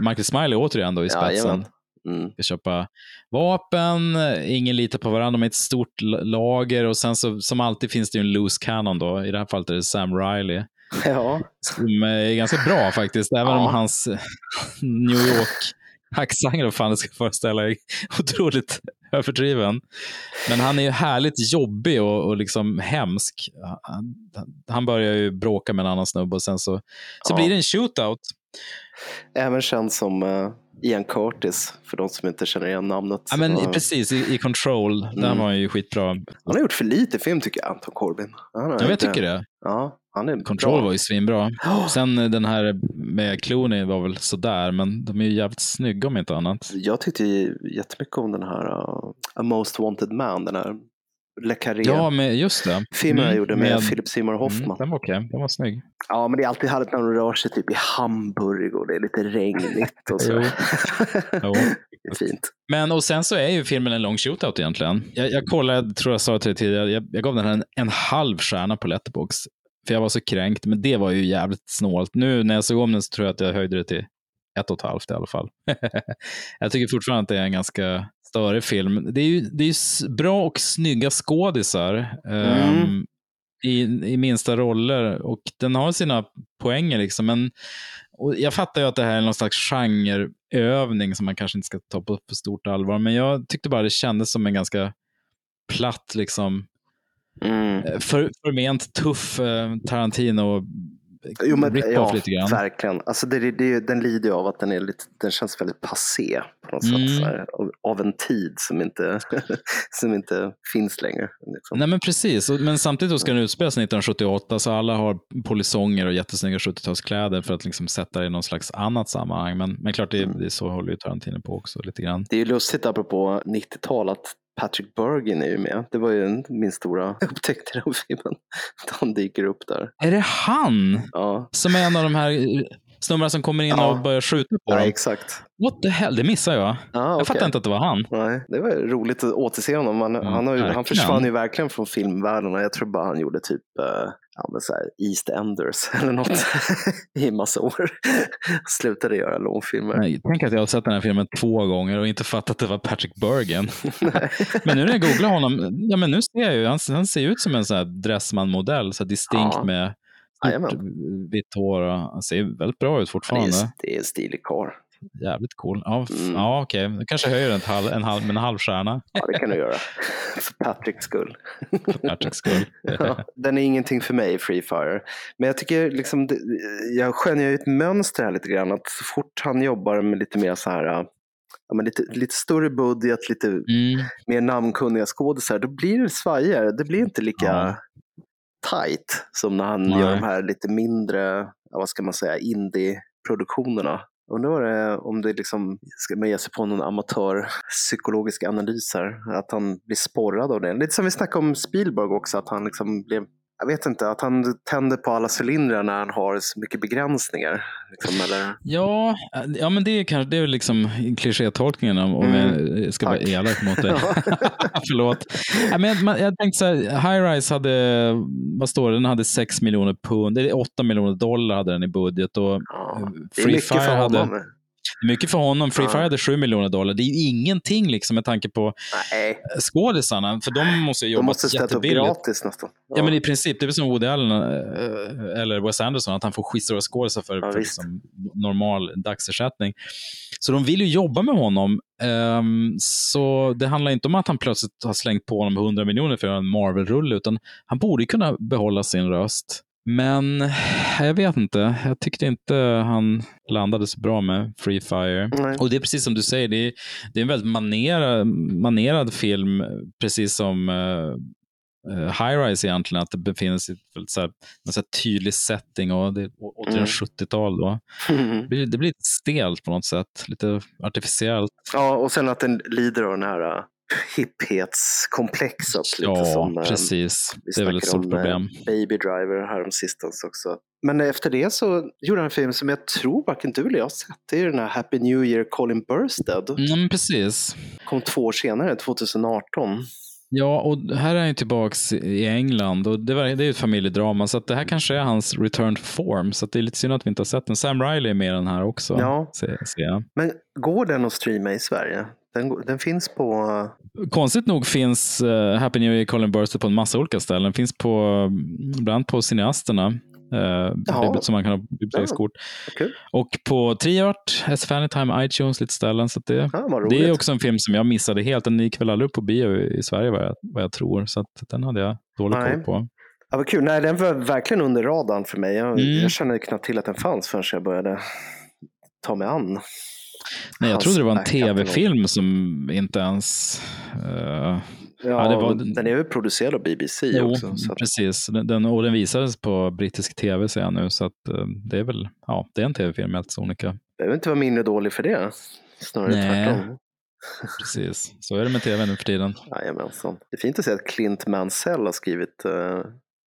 Speaker 2: Michael Smiley återigen då i spetsen.
Speaker 1: Jajamän. Mm.
Speaker 2: ska köpa vapen, ingen litar på varandra, de är ett stort lager och sen så som alltid finns det ju en loose cannon då. I det här fallet är det Sam Riley.
Speaker 1: Ja.
Speaker 2: Som är ganska bra faktiskt, även
Speaker 1: Ja.
Speaker 2: om hans New York-accent, vad fan det ska föreställa, är otroligt överdriven. Men han är ju härligt jobbig och, och liksom hemsk. Han, han börjar ju bråka med en annan snubbe och sen så, så
Speaker 1: Ja.
Speaker 2: blir det en shootout.
Speaker 1: Även känd som eh, Ian Curtis, för de som inte känner igen namnet.
Speaker 2: Ja, men
Speaker 1: Ja.
Speaker 2: precis, i, i Control, där
Speaker 1: Mm.
Speaker 2: var han ju skitbra.
Speaker 1: Han har gjort för lite film tycker jag, Anton Corbin. Han
Speaker 2: Ja, jag
Speaker 1: inte-
Speaker 2: tycker det.
Speaker 1: Ja, han är
Speaker 2: Control
Speaker 1: bra.
Speaker 2: var ju svinbra. Sen eh, den här med Clooney var väl sådär, men de är ju jävligt snygga om inte annat.
Speaker 1: Jag tyckte jättemycket om den här uh, A Most Wanted Man, den här Le Carré.
Speaker 2: Ja, med, just det.
Speaker 1: Filmen jag
Speaker 2: Mm,
Speaker 1: gjorde med,
Speaker 2: med-
Speaker 1: Philip Seymour Hoffman.
Speaker 2: Mm, den var okej, den var snygg.
Speaker 1: Ja, men det är alltid härligt när de rör sig typ i Hamburg och det är lite regnigt och så.
Speaker 2: Jo. Jo.
Speaker 1: fint.
Speaker 2: Men och sen så är ju filmen en lång shootout egentligen. Jag, jag kollade, jag tror jag sa till dig tidigare, jag, jag gav den en, en halv stjärna på Letterbox. För jag var så kränkt, men det var ju jävligt snålt. Nu när jag såg om den så tror jag att jag höjde det till ett och ett halvt i alla fall. jag tycker fortfarande att det är en ganska störig film. Det är ju, det är bra och snygga skådisar ehm,
Speaker 1: Mm.
Speaker 2: i, i minsta roller och den har sina poänger liksom. Men jag fattar ju att det här är någon slags genreövning som man kanske inte ska ta på för stort allvar, men jag tyckte bara det kändes som en ganska platt, liksom,
Speaker 1: Mm.
Speaker 2: eh, för, förment tuff eh, Tarantino
Speaker 1: Jo, men, ja,
Speaker 2: lite grann.
Speaker 1: verkligen. Alltså det, det, den lider ju av att den, är lite, den känns väldigt passé på något
Speaker 2: Mm.
Speaker 1: sätt. Här, av, av en tid som inte, som inte finns längre. Liksom.
Speaker 2: Nej men precis, men samtidigt ska den utspelas 1978 så alla har polisonger och jättesnygga 70-talskläder för att liksom sätta det i någon slags annat sammanhang. Men, men klart, det,
Speaker 1: Mm.
Speaker 2: det är så håller ju Tarantino på också lite grann.
Speaker 1: Det är ju lustigt apropå 90-tal att Patrick Bergin är ju med. Det var ju min stora upptäckt i den filmen. Han dyker upp där.
Speaker 2: Är det han
Speaker 1: Ja,
Speaker 2: som är en av de här eh, snubbarna som kommer in
Speaker 1: Ja.
Speaker 2: och börjar skjuta på
Speaker 1: ja
Speaker 2: dem?
Speaker 1: exakt.
Speaker 2: What the hell, det missade jag.
Speaker 1: Ja,
Speaker 2: Jag
Speaker 1: okej.
Speaker 2: fattar inte att det var han.
Speaker 1: Nej, det var roligt att återse honom. Han,
Speaker 2: Ja,
Speaker 1: han, har han försvann ju verkligen från filmvärlden och jag tror bara han gjorde typ eh, ja, men så här East Enders eller något i massa år. Slutade göra långfilmer.
Speaker 2: Nej, tänk att jag har sett den här filmen två gånger och inte fattat att det var Patrick Bergen. Men nu när jag googlar honom, ja men nu ser jag ju, han, han ser ut som en sån här Dressman-modell, så distinkt
Speaker 1: Ja.
Speaker 2: med stort vitt hår. och ser väldigt bra ut fortfarande.
Speaker 1: det är en stilig karl.
Speaker 2: Jävligt cool. Ja,
Speaker 1: Mm.
Speaker 2: ja okej. Okay. kanske höjer till halv, en halv, en halv stjärna
Speaker 1: Ja, det kan du göra. För Patricks skull.
Speaker 2: Patricks skull.
Speaker 1: Ja, den är ingenting för mig, Free Fire. Men jag tycker liksom, jag skönjer ju ett mönster här lite grann. Att så fort han jobbar med lite mer så här, ja, men lite, lite större budget, lite
Speaker 2: Mm.
Speaker 1: mer namnkunniga skådisar, då blir det svajigare. Det blir inte lika
Speaker 2: Ja.
Speaker 1: Tight som när han
Speaker 2: Nej.
Speaker 1: gör de här lite mindre, vad ska man säga, indie-produktionerna. Undrar vad det om det liksom, ska man ge sig på någon amatör psykologisk analys här, att han blir sporrad av det. Lite som vi snackade om Spielberg också, att han liksom blev jag vet inte, att han tänder på alla cylindrar när han har så mycket begränsningar. Liksom, eller?
Speaker 2: Ja, ja, men det är kanske det är liksom klichétolkningen om, om
Speaker 1: Mm,
Speaker 2: jag ska vara
Speaker 1: tack.
Speaker 2: elak mot dig. Förlåt. Ja, men jag, jag tänkte så här, High Rise hade, vad står det, den hade 6 miljoner pund, är 8 miljoner dollar hade den i budget och
Speaker 1: Ja,
Speaker 2: Free
Speaker 1: mycket
Speaker 2: Fire hade. Mycket för honom. Free
Speaker 1: Ja.
Speaker 2: Fire hade 7 miljoner dollar. Det är ju ingenting liksom med tanke på
Speaker 1: Nej,
Speaker 2: skådisarna, för de måste ju
Speaker 1: de
Speaker 2: jobba
Speaker 1: måste ställa upp gratis nästan.
Speaker 2: Ja, men i princip, det är som Woody Allen eh, eller Wes Anderson, att han får skitstora skådisar för,
Speaker 1: Ja,
Speaker 2: för liksom normal dagsersättning. Så de vill ju jobba med honom. Ehm, så det handlar inte om att han plötsligt har slängt på honom 100 miljoner för att göra en Marvel-rulle, utan han borde kunna behålla sin röst. Men jag vet inte. Jag tyckte inte han landade så bra med Free Fire.
Speaker 1: Nej.
Speaker 2: Och det är precis som du säger, det är, det är en väldigt manerad, manerad film, precis som uh, High Rise egentligen, att det befinner sig i väldigt så här, en så här tydlig setting och det är å- återigen
Speaker 1: Mm.
Speaker 2: 70-tal då. Det blir, det blir lite stelt på något sätt, lite artificiellt.
Speaker 1: Ja, och sen att den lider av den här hipphetskomplexet.
Speaker 2: Ja,
Speaker 1: som, eh,
Speaker 2: precis.
Speaker 1: vi
Speaker 2: Det är väl ett stort
Speaker 1: om, eh,
Speaker 2: problem.
Speaker 1: Baby Driver häromsistens också. Men efter det så gjorde han en film som jag tror varken du eller jag har sett. Det är den här Happy New Year Colin Burstead.
Speaker 2: Mm, precis.
Speaker 1: Kom två år senare, 2018.
Speaker 2: Ja, och här är han ju tillbaks i England och det, var, det är ett familjedrama så det här kanske är hans return form. Så det är lite synd att vi inte har sett den. Sam Riley är med i den här också.
Speaker 1: Ja.
Speaker 2: Ser jag.
Speaker 1: Men går den att streama i Sverige? Den, den finns på...
Speaker 2: Konstigt nog finns uh, Happy New Year Colin Burster på en massa olika ställen. Finns på, mm, bland annat på Cineasterna. Uh, som man kan ha bibliotekskort.
Speaker 1: Kul.
Speaker 2: Och på Triart, S. Anytime, iTunes, lite ställen. Så det,
Speaker 1: Ja, roligt.
Speaker 2: det är också en film som jag missade helt. Den gick väl aldrig upp på bio i Sverige vad jag, vad jag tror. Så den hade jag dålig koll på.
Speaker 1: Ja, vad kul. Nej, den var verkligen under radarn för mig. Jag,
Speaker 2: Mm.
Speaker 1: jag kände knappt till att den fanns förrän jag började ta mig an.
Speaker 2: Nej, jag trodde det var en tv-film som inte ens... eh,
Speaker 1: Ja,
Speaker 2: det var-
Speaker 1: Den är väl producerad av BBC
Speaker 2: jo,
Speaker 1: också. Så
Speaker 2: precis. Den, och den visades på brittisk tv ser jag nu. Så att, eh, det är väl ja, det är en tv-film helt sonika.
Speaker 1: behöver inte vara mindre dålig för det. Snarare
Speaker 2: Nej.
Speaker 1: tvärtom.
Speaker 2: Precis. Så är det med tv nu för tiden.
Speaker 1: Jajamensan. Det är fint att se att Clint Mansell har skrivit eh,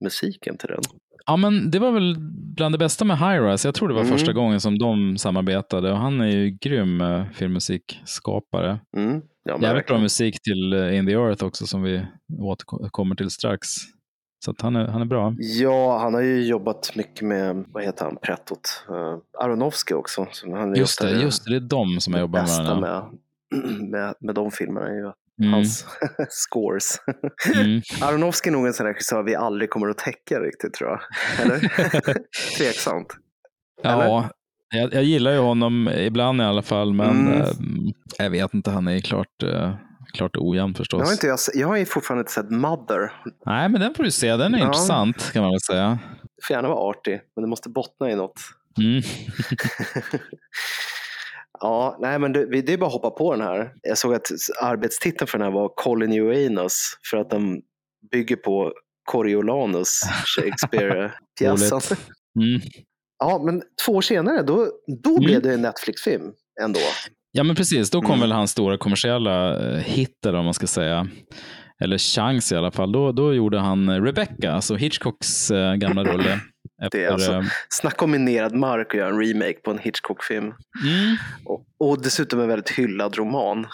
Speaker 1: musiken till den.
Speaker 2: Ja, men det var väl bland det bästa med Hi-Rise. Jag tror det var
Speaker 1: Mm.
Speaker 2: första gången som de samarbetade och han är ju grym eh, filmmusikskapare.
Speaker 1: Mm. Ja,
Speaker 2: Jävligt bra musik till eh, In the Earth också som vi återkommer till strax. Så att han, är, han är bra.
Speaker 1: Ja, han har ju jobbat mycket med, vad heter han, Prettot? Uh, Aronofsky också. Så han
Speaker 2: Just det, just det, det är de som jag jobbar med.
Speaker 1: bästa med, med, med de filmerna är ju
Speaker 2: Mm,
Speaker 1: hans scores.
Speaker 2: mm.
Speaker 1: Aronofsky är nog en sån regissör vi aldrig kommer att täcka riktigt tror jag. Eller? Tveksamt.
Speaker 2: Ja, jag, jag gillar ju honom ibland i alla fall, men
Speaker 1: Mm.
Speaker 2: eh, jag vet inte, han är klart, eh, klart ojämn förstås.
Speaker 1: Jag har, inte, jag, jag har ju fortfarande inte sett Mother.
Speaker 2: Nej, men den får du se, den är
Speaker 1: Ja.
Speaker 2: intressant kan man väl säga.
Speaker 1: Det får gärna vara artig, men det måste bottna i något.
Speaker 2: Mm.
Speaker 1: Ja, nej men det, det är bara att hoppa på den här. Jag såg att arbetstiteln för den här var Colin Uranus för att den bygger på Coriolanus, Shakespeare-pjäsen.
Speaker 2: Mm.
Speaker 1: Ja, men två år senare, då, då
Speaker 2: Mm.
Speaker 1: blev det en Netflix-film ändå.
Speaker 2: Ja, men precis. Då kom
Speaker 1: Mm.
Speaker 2: väl hans stora kommersiella eh, hit, vad man ska säga. Eller chans i alla fall. Då, då gjorde han Rebecca, alltså Hitchcocks eh, gamla rulle.
Speaker 1: Det är
Speaker 2: Efter,
Speaker 1: alltså-
Speaker 2: eh,
Speaker 1: Snacka om minerad mark och göra en remake på en Hitchcock-film.
Speaker 2: mm,
Speaker 1: Och, och dessutom en väldigt hyllad roman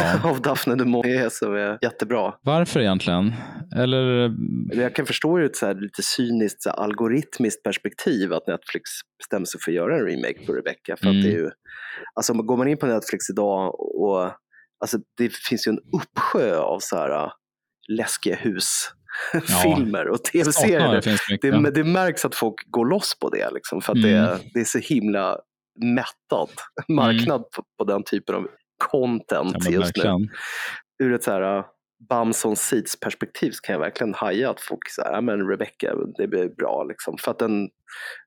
Speaker 2: ja.
Speaker 1: av Daphne du Maurier som är jättebra.
Speaker 2: Varför egentligen? Eller,
Speaker 1: Jag kan förstå ur ett så här lite cyniskt så här algoritmiskt perspektiv att Netflix bestämmer sig för att göra en remake på Rebecca. För
Speaker 2: Mm.
Speaker 1: att det är ju, alltså går man in på Netflix idag och alltså det finns ju en uppsjö av så här läskiga husfilmer och tv-serier.
Speaker 2: det finns mycket.
Speaker 1: Det, det märks att folk går loss på det, liksom, för att
Speaker 2: Mm.
Speaker 1: det, det är så himla mättad marknad på, på den typen av content
Speaker 2: ja,
Speaker 1: just nu.
Speaker 2: verkligen.
Speaker 1: Ur ett så här uh, Bums on Seats perspektiv så kan jag verkligen haja att folk säger ja men Rebecca, det blir bra liksom. För att den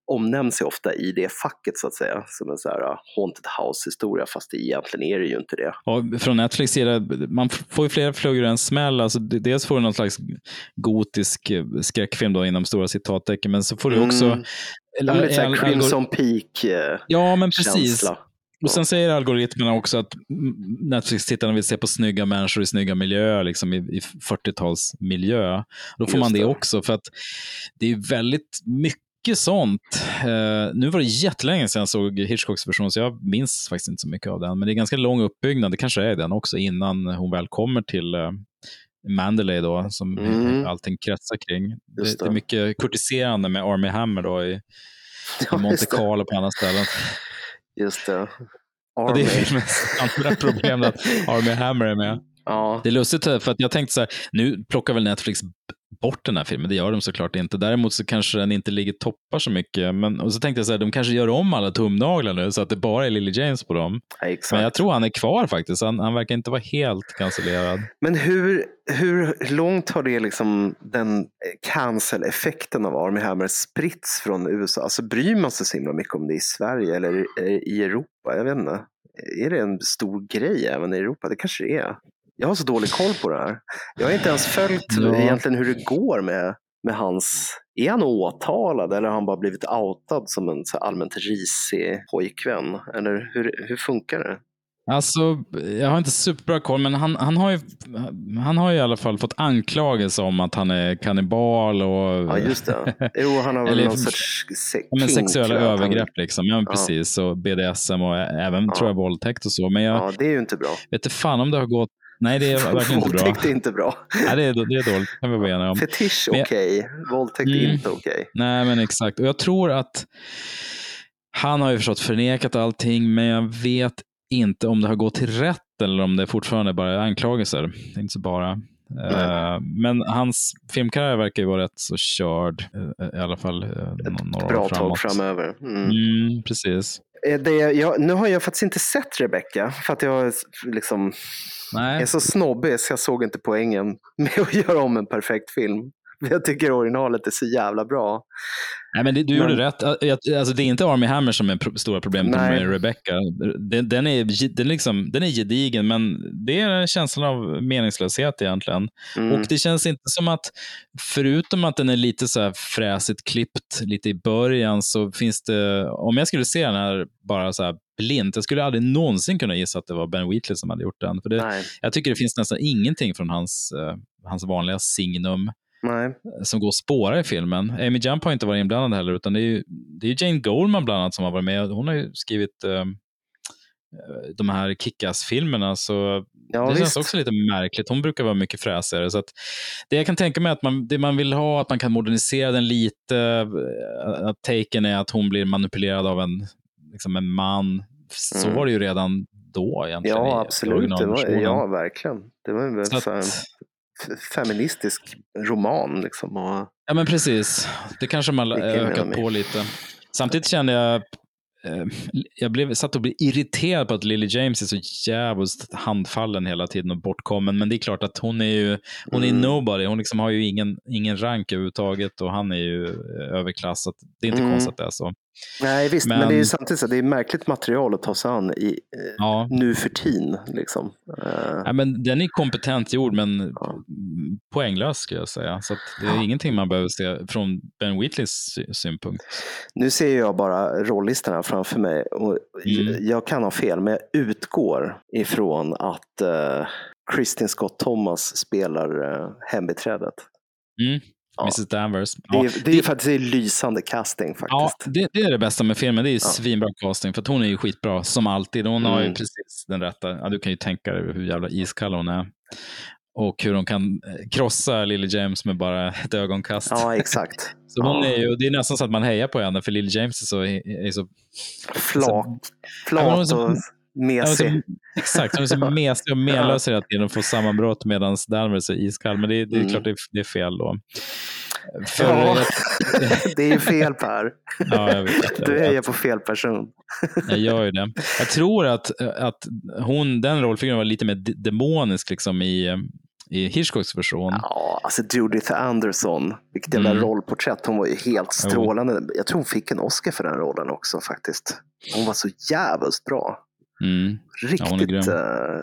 Speaker 1: omnämns ju ofta i det facket så att säga. Som en så här uh, haunted house historia fast egentligen är det ju inte det.
Speaker 2: Och från Netflix sida, man får ju flera flugor i en smäll. Alltså, dels får du någon slags gotisk eh, skräckfilm då, inom stora citattecken, men så får du också...
Speaker 1: Mm. Ja, men lite Crimson Peak eh,
Speaker 2: Ja, men precis. Och sen säger algoritmerna också att Netflix-tittarna vill se på snygga människor i snygga miljöer, liksom i, i 40-talsmiljö. Då får
Speaker 1: Just
Speaker 2: man det,
Speaker 1: det.
Speaker 2: också, för att det är väldigt mycket sånt. Eh, nu var det jättelänge sedan jag såg Hitchcocks version, så jag minns faktiskt inte så mycket av den. Men det är ganska lång uppbyggnad, det kanske är den också, innan hon väl kommer till eh, Mandalay då, som
Speaker 1: Mm.
Speaker 2: allting kretsar kring. Det,
Speaker 1: Just
Speaker 2: det är
Speaker 1: det.
Speaker 2: mycket kurtiserande med Army Hammer då i, i Monte
Speaker 1: det.
Speaker 2: Carlo på andra ställen.
Speaker 1: Just det.
Speaker 2: Och det är
Speaker 1: Army.
Speaker 2: filmens andra problem att Army Hammer är med.
Speaker 1: Ja.
Speaker 2: Det är lustigt för att jag tänkte så här, nu plockar väl Netflix bort den här filmen, det gör de såklart inte. Däremot så kanske den inte ligger toppar så mycket. Men, och så tänkte jag så här, de kanske gör om alla tumnaglar nu så att det bara är Lily James på dem.
Speaker 1: Ja.
Speaker 2: Men jag tror han är kvar faktiskt, han, han verkar inte vara helt cancellerad.
Speaker 1: Men hur, hur långt har det liksom den cancel-effekten av Army Hammer spritts från USA? Alltså bryr man sig så himla mycket om det i Sverige eller i- i Europa? Jag vet inte. Är det en stor grej även i Europa? Det kanske det är. Jag har så dålig koll på det här. Jag har inte ens följt
Speaker 2: Ja.
Speaker 1: egentligen hur det går med, med hans... Är han åtalad eller har han bara blivit outad som en så allmänt risig pojkvän? Eller hur, hur funkar det?
Speaker 2: Alltså, jag har inte superbra koll, men han, han, har ju, han har ju i alla fall fått anklagelse om att han är kannibal och...
Speaker 1: Ja, just det. Jo, han har väl
Speaker 2: Eller-
Speaker 1: någon sorts se-
Speaker 2: men sexuella
Speaker 1: jag han-
Speaker 2: övergrepp liksom. Ja,
Speaker 1: Ja.
Speaker 2: precis. Och BDSM och även
Speaker 1: Ja.
Speaker 2: tror jag våldtäkt och så. Men jag
Speaker 1: Ja, det är ju inte bra.
Speaker 2: vet inte fan om det har gått... Nej, det är verkligen inte bra.
Speaker 1: Våldtäkt är inte bra.
Speaker 2: Nej, det är, det är dåligt, kan vi vara eniga om.
Speaker 1: Fetisch okej, våldtäkt
Speaker 2: Mm.
Speaker 1: inte okej.
Speaker 2: Nej, men exakt. Och jag tror att han har ju förstått förnekat allting, men jag vet inte om det har gått till rätt eller om det fortfarande bara är anklagelser. Det är inte bara. Eh, men hans filmkarriär verkar ju vara rätt så körd, eh, i alla fall eh,
Speaker 1: Ett
Speaker 2: några
Speaker 1: bra
Speaker 2: år
Speaker 1: tag
Speaker 2: framåt.
Speaker 1: framöver. Mm.
Speaker 2: Mm, precis.
Speaker 1: Det, jag, nu har jag faktiskt inte sett Rebecca för att jag liksom
Speaker 2: Nej.
Speaker 1: är så snobbig så jag såg inte poängen med att göra om en perfekt film. Jag tycker originalet är så jävla bra.
Speaker 2: Nej, men det, du gjorde
Speaker 1: Men-
Speaker 2: rätt. Jag- Alltså, det är inte Army Hammer som är pro- stora problemet
Speaker 1: Nej.
Speaker 2: med Rebecca. Den, den, är, den, liksom, den är gedigen, men det är en känsla av meningslöshet egentligen.
Speaker 1: Mm.
Speaker 2: Och det känns inte som att, förutom att den är lite så här fräsigt klippt lite i början, så finns det, om jag skulle se den här bara så här blint, jag skulle aldrig någonsin kunna gissa att det var Ben Wheatley som hade gjort den. För det, jag tycker det finns nästan ingenting från hans, eh, hans vanliga signum
Speaker 1: nej.
Speaker 2: som går att spåra i filmen. Amy Jump har inte varit inblandad heller, utan det är ju det är Jane Goldman bland annat som har varit med. Hon har ju skrivit eh, de här Kick-Ass-filmerna, så
Speaker 1: Ja,
Speaker 2: det
Speaker 1: visst.
Speaker 2: känns också lite märkligt. Hon brukar vara mycket fräsigare. Så det jag kan tänka mig är att man, det man vill ha, att man kan modernisera den lite, eh, att taken är att hon blir manipulerad av en, liksom en man. Så
Speaker 1: Mm.
Speaker 2: var det ju redan då egentligen.
Speaker 1: Ja, absolut. Det var, ja, verkligen. Det var en feministisk roman. Liksom. Och,
Speaker 2: Ja, men precis. Det kanske man ökat på lite. Samtidigt kände jag, eh, jag blev, satt och blev irriterad på att Lily James är så jävligt handfallen hela tiden och bortkommen. Men det är klart att hon är ju, hon är
Speaker 1: Mm.
Speaker 2: nobody. Hon liksom har ju ingen, ingen rank överhuvudtaget och han är ju eh, överklass. Det är inte
Speaker 1: Mm.
Speaker 2: konstigt att det är så.
Speaker 1: Nej, visst. Men,
Speaker 2: Men-
Speaker 1: det är samtidigt så att det är märkligt material att ta sig an i, eh,
Speaker 2: Ja.
Speaker 1: nu för tiden. Liksom. Eh,
Speaker 2: Ja, men den är kompetent gjord, men
Speaker 1: Ja.
Speaker 2: poänglös skulle jag säga. Så det är ingenting man behöver se från Ben Wheatleys sy- synpunkt.
Speaker 1: Nu ser jag bara rollistorna framför mig och
Speaker 2: Mm.
Speaker 1: jag kan ha fel, men jag utgår ifrån att uh, Kristin Scott Thomas spelar uh, hembiträdet.
Speaker 2: Mm.
Speaker 1: Ja.
Speaker 2: Mrs Danvers.
Speaker 1: Det
Speaker 2: Ja,
Speaker 1: är, det är faktiskt en lysande casting
Speaker 2: Ja,
Speaker 1: faktiskt.
Speaker 2: det, det är det bästa med filmen. Det är
Speaker 1: Ja.
Speaker 2: svinbra casting, för hon är ju skitbra, som alltid. Hon har ju
Speaker 1: Mm.
Speaker 2: precis den rätta. Ja, du kan ju tänka dig hur jävla iskall hon är. Och hur hon kan eh, krossa Lily James med bara ett ögonkast.
Speaker 1: Ja, exakt.
Speaker 2: så hon
Speaker 1: ja.
Speaker 2: är ju, det är nästan så att man hejar på henne, för Lily James är så... Är så
Speaker 1: Flak,
Speaker 2: Ja,
Speaker 1: flat och
Speaker 2: ja,
Speaker 1: mesig.
Speaker 2: exakt, hon är så mesig och menlös hela tiden och får sammanbrott medan Danvers är iskall. Men det, det är
Speaker 1: Mm.
Speaker 2: klart det är, det är fel då. För,
Speaker 1: Ja,
Speaker 2: jag,
Speaker 1: det är ju fel Per.
Speaker 2: ja, jag vet,
Speaker 1: Du hejar på fel person.
Speaker 2: Jag gör ju det. Jag tror att, att hon, den rollfiguren var lite mer de- demonisk liksom i, i Hitchcocks version.
Speaker 1: Ja, alltså Judith Anderson, vilket jävla
Speaker 2: Mm.
Speaker 1: rollporträtt. Hon var ju helt strålande. Jag tror hon fick en Oscar för den rollen också faktiskt. Hon var så jävligt bra.
Speaker 2: Mm. Ja,
Speaker 1: Riktigt
Speaker 2: grym.
Speaker 1: uh,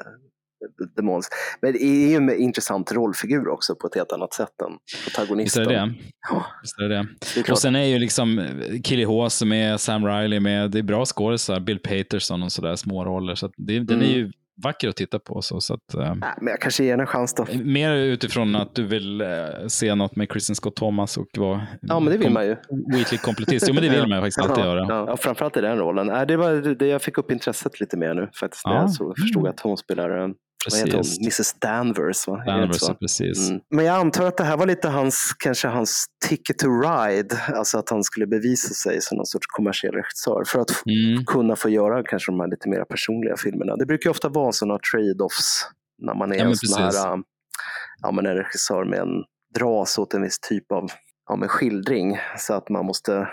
Speaker 1: demonisk. Men det är ju en intressant rollfigur också på ett helt annat sätt än
Speaker 2: Visst
Speaker 1: protagonisten.
Speaker 2: är det?
Speaker 1: Ja,
Speaker 2: Visst är det det?
Speaker 1: är.
Speaker 2: Och sen är ju liksom Killy Hawes med, Sam Riley med, det är bra skådisar, Bill Paterson och sådär, små roller. Så det, den är
Speaker 1: Mm.
Speaker 2: ju vacker att titta på. Så, så att, eh,
Speaker 1: Nej, men jag kanske ger henne en chans då.
Speaker 2: mer utifrån att du vill eh, se något med Kristen Scott Thomas och vara
Speaker 1: Ja, men det vill man ju.
Speaker 2: Weekly kompletist. Jo, men det vill man ju faktiskt alltid göra.
Speaker 1: Ja, ja, framförallt i den rollen. Nej, det var det jag fick upp intresset lite mer nu. Faktiskt, när
Speaker 2: Ja.
Speaker 1: jag så förstod att hon spelar eh, vad heter hon?
Speaker 2: Precis.
Speaker 1: Mrs Danvers. Va?
Speaker 2: Danvers, ja, precis.
Speaker 1: Mm. Men jag antar att det här var lite hans, kanske hans ticket to ride. Alltså att han skulle bevisa sig som någon sorts kommersiell regissör. För att
Speaker 2: Mm.
Speaker 1: kunna få göra kanske de här lite mer personliga filmerna. Det brukar ofta vara sådana trade-offs när man är
Speaker 2: Ja,
Speaker 1: en sån
Speaker 2: precis.
Speaker 1: här, äh, ja, men en regissör med en dras åt en viss typ av ja, men skildring. Så att man måste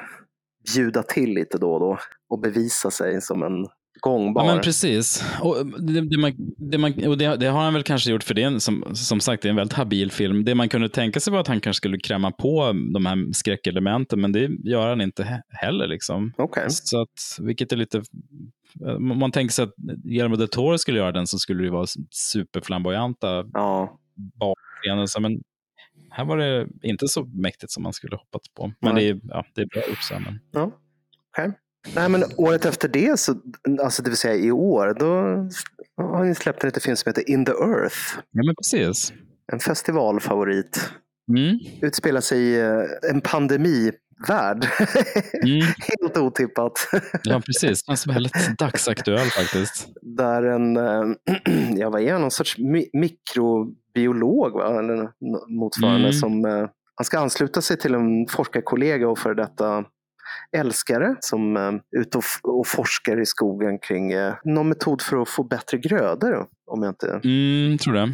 Speaker 1: bjuda till lite då och då och bevisa sig som en gångbar.
Speaker 2: Ja, men precis. Och det, det, man, det, man, och det, det har han väl kanske gjort för det, är en- som, som sagt, det är en väldigt habil film. Det man kunde tänka sig var att han kanske skulle kräma på de här skräckelementen, men det gör han inte he- heller. Liksom.
Speaker 1: Okej.
Speaker 2: Så att, vilket är lite... Om man tänker sig att Guillermo del Toro skulle göra den så skulle det vara superflamboyanta
Speaker 1: Ja,
Speaker 2: bakscener. Men här var det inte så mäktigt som man skulle hoppats på. Men
Speaker 1: Nej.
Speaker 2: det är, ja, det är bra gjort. Men...
Speaker 1: Ja, okej. Nej, men året efter det, så, alltså det vill säga i år, då har ni släppt en liten film som heter In the Earth.
Speaker 2: Ja, men precis.
Speaker 1: En festivalfavorit.
Speaker 2: Mm.
Speaker 1: Utspelar sig i eh, en pandemivärld.
Speaker 2: Mm.
Speaker 1: Helt otippat.
Speaker 2: Ja, precis. Den är väldigt dagsaktuell faktiskt.
Speaker 1: Där en, eh, ja vad är han, någon sorts mi- mikrobiolog va? eller motsvarande
Speaker 2: Mm.
Speaker 1: som eh, han ska ansluta sig till en forskarkollega och för detta älskare som eh, är ute och, forskar i skogen kring eh, någon metod för att få bättre grödor om jag inte
Speaker 2: Mm, tror det.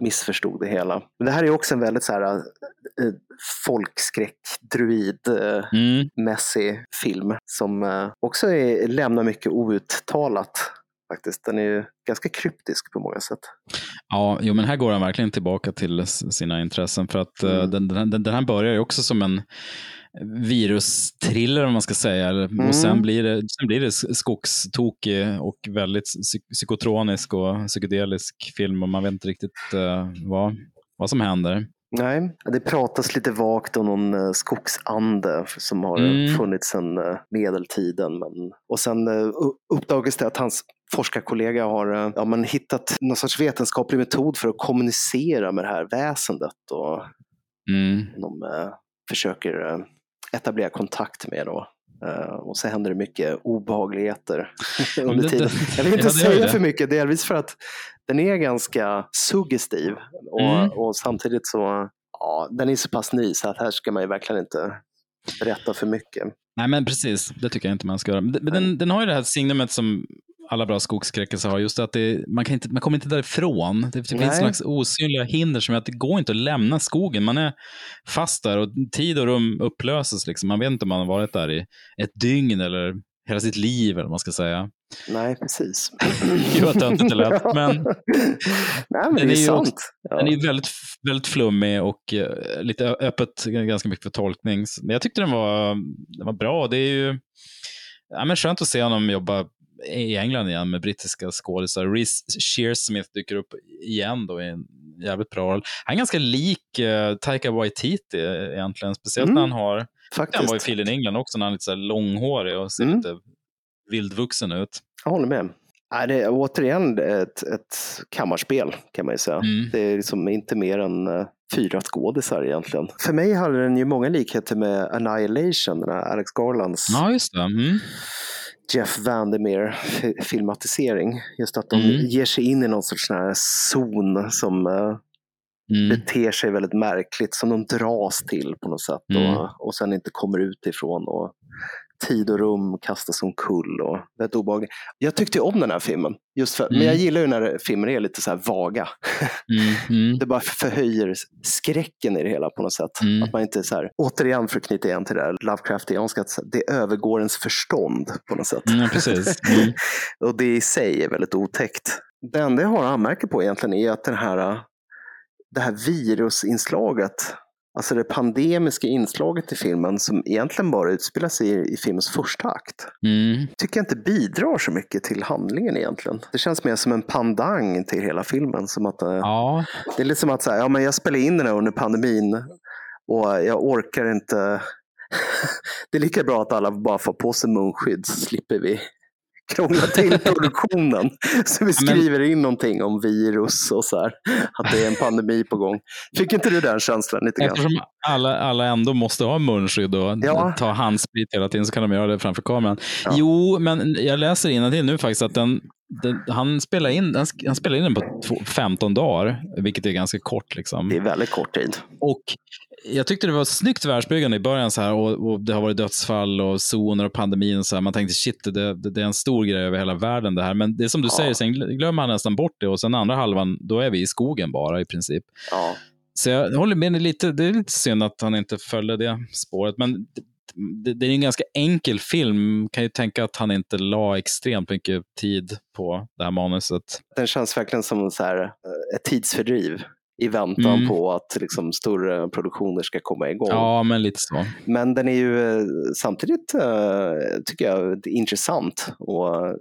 Speaker 1: missförstod det hela. Men det här är också en väldigt så här, eh, folkskräck, druid eh,
Speaker 2: Mm.
Speaker 1: mässig film som också är, lämnar mycket outtalat. Faktiskt. Den är ju ganska kryptisk på många sätt.
Speaker 2: Ja, jo, men här går han verkligen tillbaka till sina intressen. För att eh,
Speaker 1: Mm.
Speaker 2: den, den, den, här börjar ju också som en virus-thriller om man ska säga.
Speaker 1: Mm.
Speaker 2: Och sen blir det, sen blir det skogstokig och väldigt psy- psykotronisk och psykedelisk film och man vet inte riktigt eh, vad, vad som händer.
Speaker 1: Nej, det pratas lite vagt om någon eh, skogsande som har
Speaker 2: Mm.
Speaker 1: funnits sedan eh, medeltiden. Men, och sen eh, u- uppdagas det att hans forskarkollega har ja, men hittat någon sorts vetenskaplig metod för att kommunicera med det här väsendet. Och
Speaker 2: Mm.
Speaker 1: de eh, försöker etablera kontakt med. Då. Eh, och så händer det mycket obehagligheter under tiden. Jag vill inte
Speaker 2: ja,
Speaker 1: säga för mycket, delvis för att den är ganska suggestiv. Och,
Speaker 2: Mm.
Speaker 1: och samtidigt så, ja, den är så pass ny så att här ska man ju verkligen inte berätta för mycket.
Speaker 2: Nej, men precis. Det tycker jag inte man ska göra. Men den, den har ju det här signumet som alla bra skogsskräckelser har, just att det, man, kan inte, man kommer inte därifrån. Det, det finns slags osynliga hinder som gör att det går inte att lämna skogen. Man är fast där och tid och rum upplöses. Liksom. Man vet inte om man har varit där i ett dygn eller hela sitt liv, eller vad man ska säga.
Speaker 1: Nej, precis.
Speaker 2: Gud töntigt det lät. Men
Speaker 1: Nej, men
Speaker 2: den
Speaker 1: det är,
Speaker 2: är
Speaker 1: sant.
Speaker 2: också-
Speaker 1: ja.
Speaker 2: den är väldigt, väldigt flummig och eh, lite öppet, ganska mycket för tolkning. Men jag tyckte den var, den var bra. Det är ju ja, men skönt att se honom jobba i England igen med brittiska skådisar. Reece Shearsmith dyker upp igen då i en jävligt bra roll. Han är ganska lik uh, Taika Waititi eh, egentligen, speciellt
Speaker 1: Mm,
Speaker 2: när han har, han
Speaker 1: Faktiskt.
Speaker 2: var i Phil in England också, när han är lite så långhårig och ser
Speaker 1: Mm.
Speaker 2: lite vildvuxen ut.
Speaker 1: Jag håller med. Nej, det är återigen ett, ett kammarspel kan man ju säga.
Speaker 2: Mm.
Speaker 1: Det är liksom inte mer än eh, fyra skådisar egentligen. För mig hade den ju många likheter med Annihilation, den här Alex Garlands
Speaker 2: Ja, just det. Mm.
Speaker 1: Jeff Vandermeer fi- filmatisering. Just att de
Speaker 2: Mm.
Speaker 1: ger sig in i någon sorts sån här zon som eh,
Speaker 2: Mm.
Speaker 1: beter sig väldigt märkligt, som de dras till på något sätt
Speaker 2: Mm.
Speaker 1: och, och sen inte kommer ut ifrån. Och tid och rum kastas omkull och väldigt obehagligt. Jag tyckte om den här filmen, just för, men
Speaker 2: Mm.
Speaker 1: jag gillar ju när filmer är lite så här vaga.
Speaker 2: Mm. Mm.
Speaker 1: Det bara förhöjer skräcken i det hela på något sätt.
Speaker 2: Mm.
Speaker 1: Att man inte så här, återigen för att knyta igen till det här Lovecraftianska, att det övergår ens förstånd på något sätt.
Speaker 2: Mm, precis. Mm.
Speaker 1: Och det i sig är väldigt otäckt. Det enda jag har att anmärka på egentligen är att den här, det här virusinslaget, alltså det pandemiska inslaget i filmen som egentligen bara utspelar sig i, i filmens första akt,
Speaker 2: Mm.
Speaker 1: tycker jag inte bidrar så mycket till handlingen egentligen. Det känns mer som en pandang till hela filmen. Som att, eh,
Speaker 2: Ja,
Speaker 1: Det är lite som att säga, ja, men jag spelar in den här under pandemin och jag orkar inte. det är lika bra att alla bara får på sig munskydd så slipper vi krångla till produktionen. Så vi skriver in någonting om virus och så här, att det är en pandemi på gång. Fick inte du den känslan lite grann?
Speaker 2: Eftersom alla, alla ändå måste ha munskydd och
Speaker 1: Ja.
Speaker 2: ta handsprit hela tiden så kan de göra det framför kameran.
Speaker 1: Ja.
Speaker 2: Jo, men jag läser till nu faktiskt att den, den, han, spelar in, han, han spelar in den på två, 15 dagar, vilket är ganska kort. Liksom.
Speaker 1: Det är väldigt kort tid.
Speaker 2: Och jag tyckte det var snyggt världsbyggande i början så här, och, och det har varit dödsfall och zoner och pandemin. Och så här. Man tänkte shit, det, det, det är en stor grej över hela världen det här. Men det är som du
Speaker 1: Ja.
Speaker 2: säger, sen glömmer man nästan bort det och sen andra halvan, då är vi i skogen bara i princip.
Speaker 1: Ja.
Speaker 2: Så jag håller med dig lite. Det är lite synd att han inte följde det spåret. Men det, det, är en ganska enkel film. Kan ju tänka att han inte la extremt mycket tid på det här manuset.
Speaker 1: Den känns verkligen som så här, eh, ett tidsfördriv i väntan
Speaker 2: Mm.
Speaker 1: på att liksom, större produktioner ska komma igång.
Speaker 2: Ja, men lite så.
Speaker 1: Men den är ju eh, samtidigt, eh, tycker jag, intressant och eh,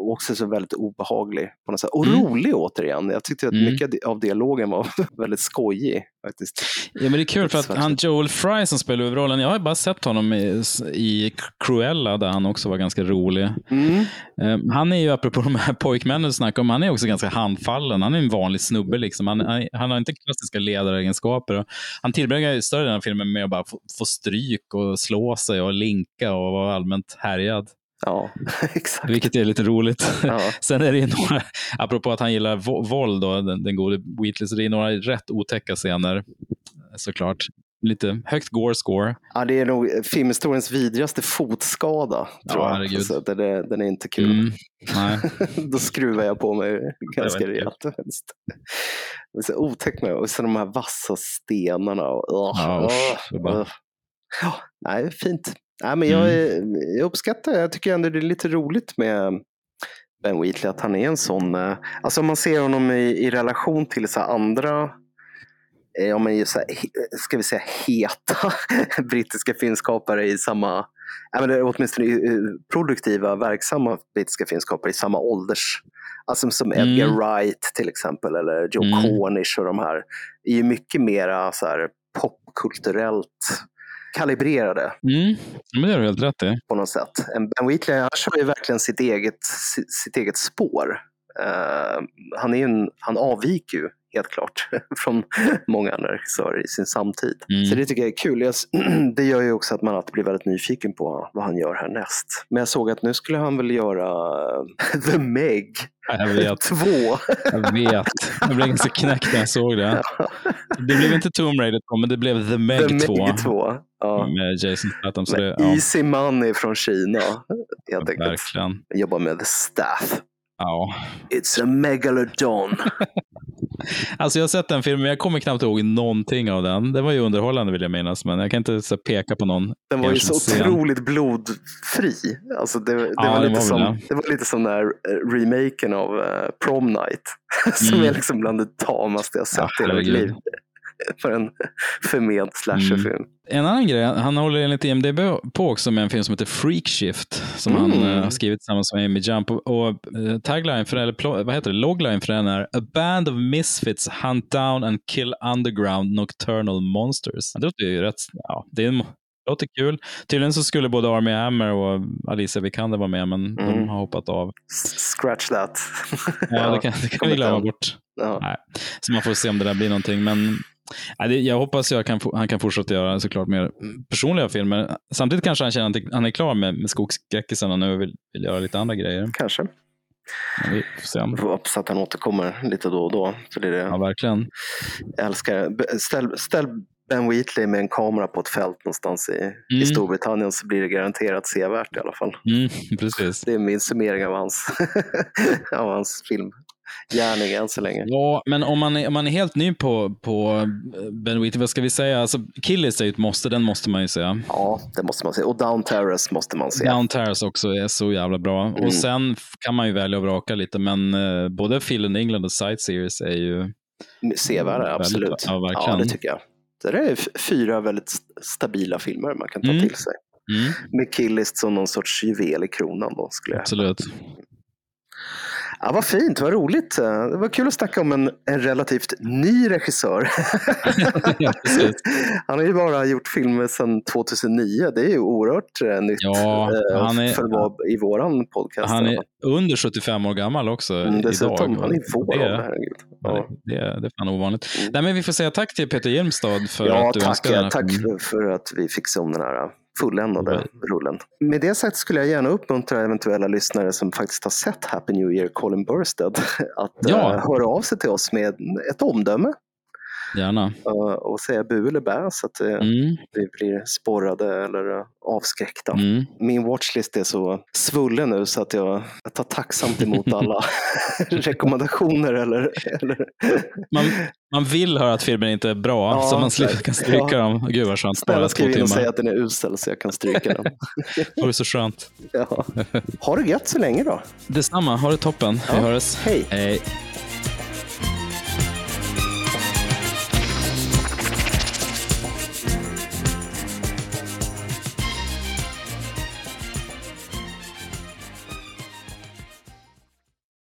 Speaker 1: också så väldigt obehaglig. på något sätt. Och
Speaker 2: Mm.
Speaker 1: rolig återigen. Jag tyckte att
Speaker 2: Mm.
Speaker 1: mycket av dialogen var väldigt skojig faktiskt.
Speaker 2: Ja, men det är kul för att han Joel Fry som spelar huvudrollen, jag har bara sett honom i, i Cruella där han också var ganska rolig.
Speaker 1: Mm.
Speaker 2: Eh, Han är ju, apropå de här pojkmännen du snackade om, han är också ganska handfallen. Han är en vanlig snubbe. Liksom. Han, han, han har inte klassiska ledaregenskaper. Han tillbringar större delen av filmen med att bara få, få stryk och slå sig och linka och vara allmänt härjad.
Speaker 1: Ja, exakt.
Speaker 2: Vilket är lite roligt.
Speaker 1: Ja.
Speaker 2: Sen är det ju några, apropå att han gillar våld, då, den, den gode Wheatley, så det är några rätt otäcka scener såklart. Lite högt gore score.
Speaker 1: Ja, det är nog filmhistoriens vidrigaste fotskada. Tror
Speaker 2: Ja,
Speaker 1: jag. Alltså, den, är, den är inte kul.
Speaker 2: Mm, nej.
Speaker 1: Då skruvar jag på mig ganska rejält. Det är så otäckt med Och så de här vassa stenarna. Och,
Speaker 2: Ja,
Speaker 1: ja,
Speaker 2: usch, det bara-
Speaker 1: ja, nej, fint. Nej, men jag,
Speaker 2: Mm.
Speaker 1: jag uppskattar Jag tycker ändå det är lite roligt med Ben Wheatley, att han är en sån... eh, Alltså om man ser honom i, i relation till så andra eh, om man är så här, ska vi säga heta brittiska filmskapare i samma, ja, men åtminstone eh, produktiva, verksamma brittiska filmskapare i samma ålders, alltså som
Speaker 2: Mm.
Speaker 1: Edgar Wright till exempel eller Joe
Speaker 2: Mm.
Speaker 1: Cornish och de här, är ju mycket mera så här popkulturellt kalibrerade
Speaker 2: Mm, men det har du helt rätt i.
Speaker 1: på något sätt. En Ben Wheatley han kör ju verkligen sitt eget, sitt, eget spår. Eh, han, är en, han avviker ju helt klart från många andra regissörer i sin samtid.
Speaker 2: Mm.
Speaker 1: Så det tycker jag är kul. Jag, det gör ju också att man alltid blir väldigt nyfiken på vad han gör härnäst. Men jag såg att nu skulle han väl göra The Meg
Speaker 2: Jag vet.
Speaker 1: 2.
Speaker 2: Jag vet. Jag blev ganska knäckt när jag såg det. Det blev inte Tomb Raider 2, men det blev The Meg
Speaker 1: The
Speaker 2: 2.
Speaker 1: Meg 2. Ja.
Speaker 2: Med Jason Statham. Så det, ja,
Speaker 1: Easy Money från Kina. Helt enkelt.
Speaker 2: verkligen.
Speaker 1: Jobbar med The Staff.
Speaker 2: Ja.
Speaker 1: It's a megalodon.
Speaker 2: Alltså jag har sett den filmen, men jag kommer knappt ihåg någonting av den. Det var ju underhållande vill jag minnas, men jag kan inte så, peka på någon.
Speaker 1: Den var ju så
Speaker 2: scen.
Speaker 1: otroligt blodfri. Alltså det, det,
Speaker 2: Ja,
Speaker 1: var lite
Speaker 2: var
Speaker 1: som, det var lite som den här eh, remaken av eh, Prom Night. som
Speaker 2: Mm.
Speaker 1: är liksom bland det tamaste jag sett
Speaker 2: Ja,
Speaker 1: i hela mitt liv. För en förment slasherfilm.
Speaker 2: En annan grej, han håller enligt IMDB på också med en film som heter Freak Shift, som
Speaker 1: Mm.
Speaker 2: han eh, har skrivit tillsammans med Amy Jump. Och, och eh, tagline för den, eller vad heter det, logline för den är A band of misfits hunt down and kill underground nocturnal monsters. Det låter ju rätt, ja, det är en, låter kul. Tydligen så skulle både Army Hammer och Alicia Vikander vara med, men de
Speaker 1: Mm.
Speaker 2: har hoppat av.
Speaker 1: Scratch that.
Speaker 2: Ja, det kan, det kan vi glömma bort.
Speaker 1: Ja.
Speaker 2: Nej. Så man får se om det där blir någonting. Men jag hoppas jag kan, han kan fortsätta göra såklart mer personliga filmer. Samtidigt kanske han känner att han är klar med, med skogsskräckisarna och nu vill, vill göra lite andra grejer.
Speaker 1: Kanske.
Speaker 2: Men vi får se.
Speaker 1: Vi får hoppas att han återkommer lite då och då. För det är det
Speaker 2: Ja, verkligen.
Speaker 1: jag älskar. Ställ, ställ Ben Wheatley med en kamera på ett fält någonstans i, i
Speaker 2: Mm.
Speaker 1: Storbritannien så blir det garanterat sevärt i alla fall.
Speaker 2: Mm, precis.
Speaker 1: Det är min summering av hans, av hans filmgärning än så länge.
Speaker 2: Ja, men om man är, om man är helt ny på, på Ben Wheatley, vad ska vi säga? Alltså, Killis är ju ett måste, den måste man ju säga.
Speaker 1: Ja, det måste man se. Och Down Terrace måste man se.
Speaker 2: Down Terrace också är så jävla bra.
Speaker 1: Mm.
Speaker 2: Och sen kan man ju välja och vraka lite, men eh, både Phil and England och Sightseers är ju
Speaker 1: Sevärda,
Speaker 2: Väldigt
Speaker 1: absolut.
Speaker 2: bra. Ja, verkligen.
Speaker 1: det tycker jag. Det är fyra väldigt st- stabila filmer man kan ta
Speaker 2: Mm.
Speaker 1: till sig.
Speaker 2: mm,
Speaker 1: Med Killist som någon sorts juvel i kronan då, skulle jag
Speaker 2: absolut.
Speaker 1: Ja, vad fint, vad roligt. Det var kul att snacka om en, en relativt ny regissör.
Speaker 2: ja.
Speaker 1: Han har ju bara gjort filmer sedan 2009. Det är ju oerhört eh, nytt
Speaker 2: Ja,
Speaker 1: eh,
Speaker 2: han är-
Speaker 1: för vara i våran podcast.
Speaker 2: Han är under 75 år gammal också
Speaker 1: Mm, dessutom,
Speaker 2: idag.
Speaker 1: han är vår
Speaker 2: det.
Speaker 1: Ja,
Speaker 2: det, det är fan ovanligt.
Speaker 1: Mm.
Speaker 2: Nej, men vi får säga tack till Peter Hjelmstad för
Speaker 1: ja
Speaker 2: att du
Speaker 1: tack,
Speaker 2: önskade den här
Speaker 1: tack
Speaker 2: filmen.
Speaker 1: för, för att vi fick se om den här fulländade
Speaker 2: Mm.
Speaker 1: rullen. Med det sagt skulle jag gärna uppmuntra eventuella lyssnare som faktiskt har sett Happy New Year, Colin Burstead, att
Speaker 2: Ja.
Speaker 1: eh, höra av sig till oss med ett omdöme
Speaker 2: Gärna.
Speaker 1: eh, och säga bu eller bä så att eh,
Speaker 2: Mm,
Speaker 1: vi blir sporrade eller eh, avskräckta.
Speaker 2: mm.
Speaker 1: Min watchlist är så svullen nu så att jag, jag tar tacksamt emot alla rekommendationer. Eller, eller...
Speaker 2: Man, man vill höra att filmen inte är bra,
Speaker 1: Ja,
Speaker 2: så man
Speaker 1: tack.
Speaker 2: kan stryka
Speaker 1: Ja.
Speaker 2: dem. Gud vad skönt.
Speaker 1: Snälla skriv in och säg att den är usel så jag kan stryka den.
Speaker 2: Det var så skönt.
Speaker 1: Ja. Ha det gött så länge då.
Speaker 2: Detsamma, ha det toppen. Vi
Speaker 1: Ja.
Speaker 2: hörs.
Speaker 1: Hej.
Speaker 2: Hej.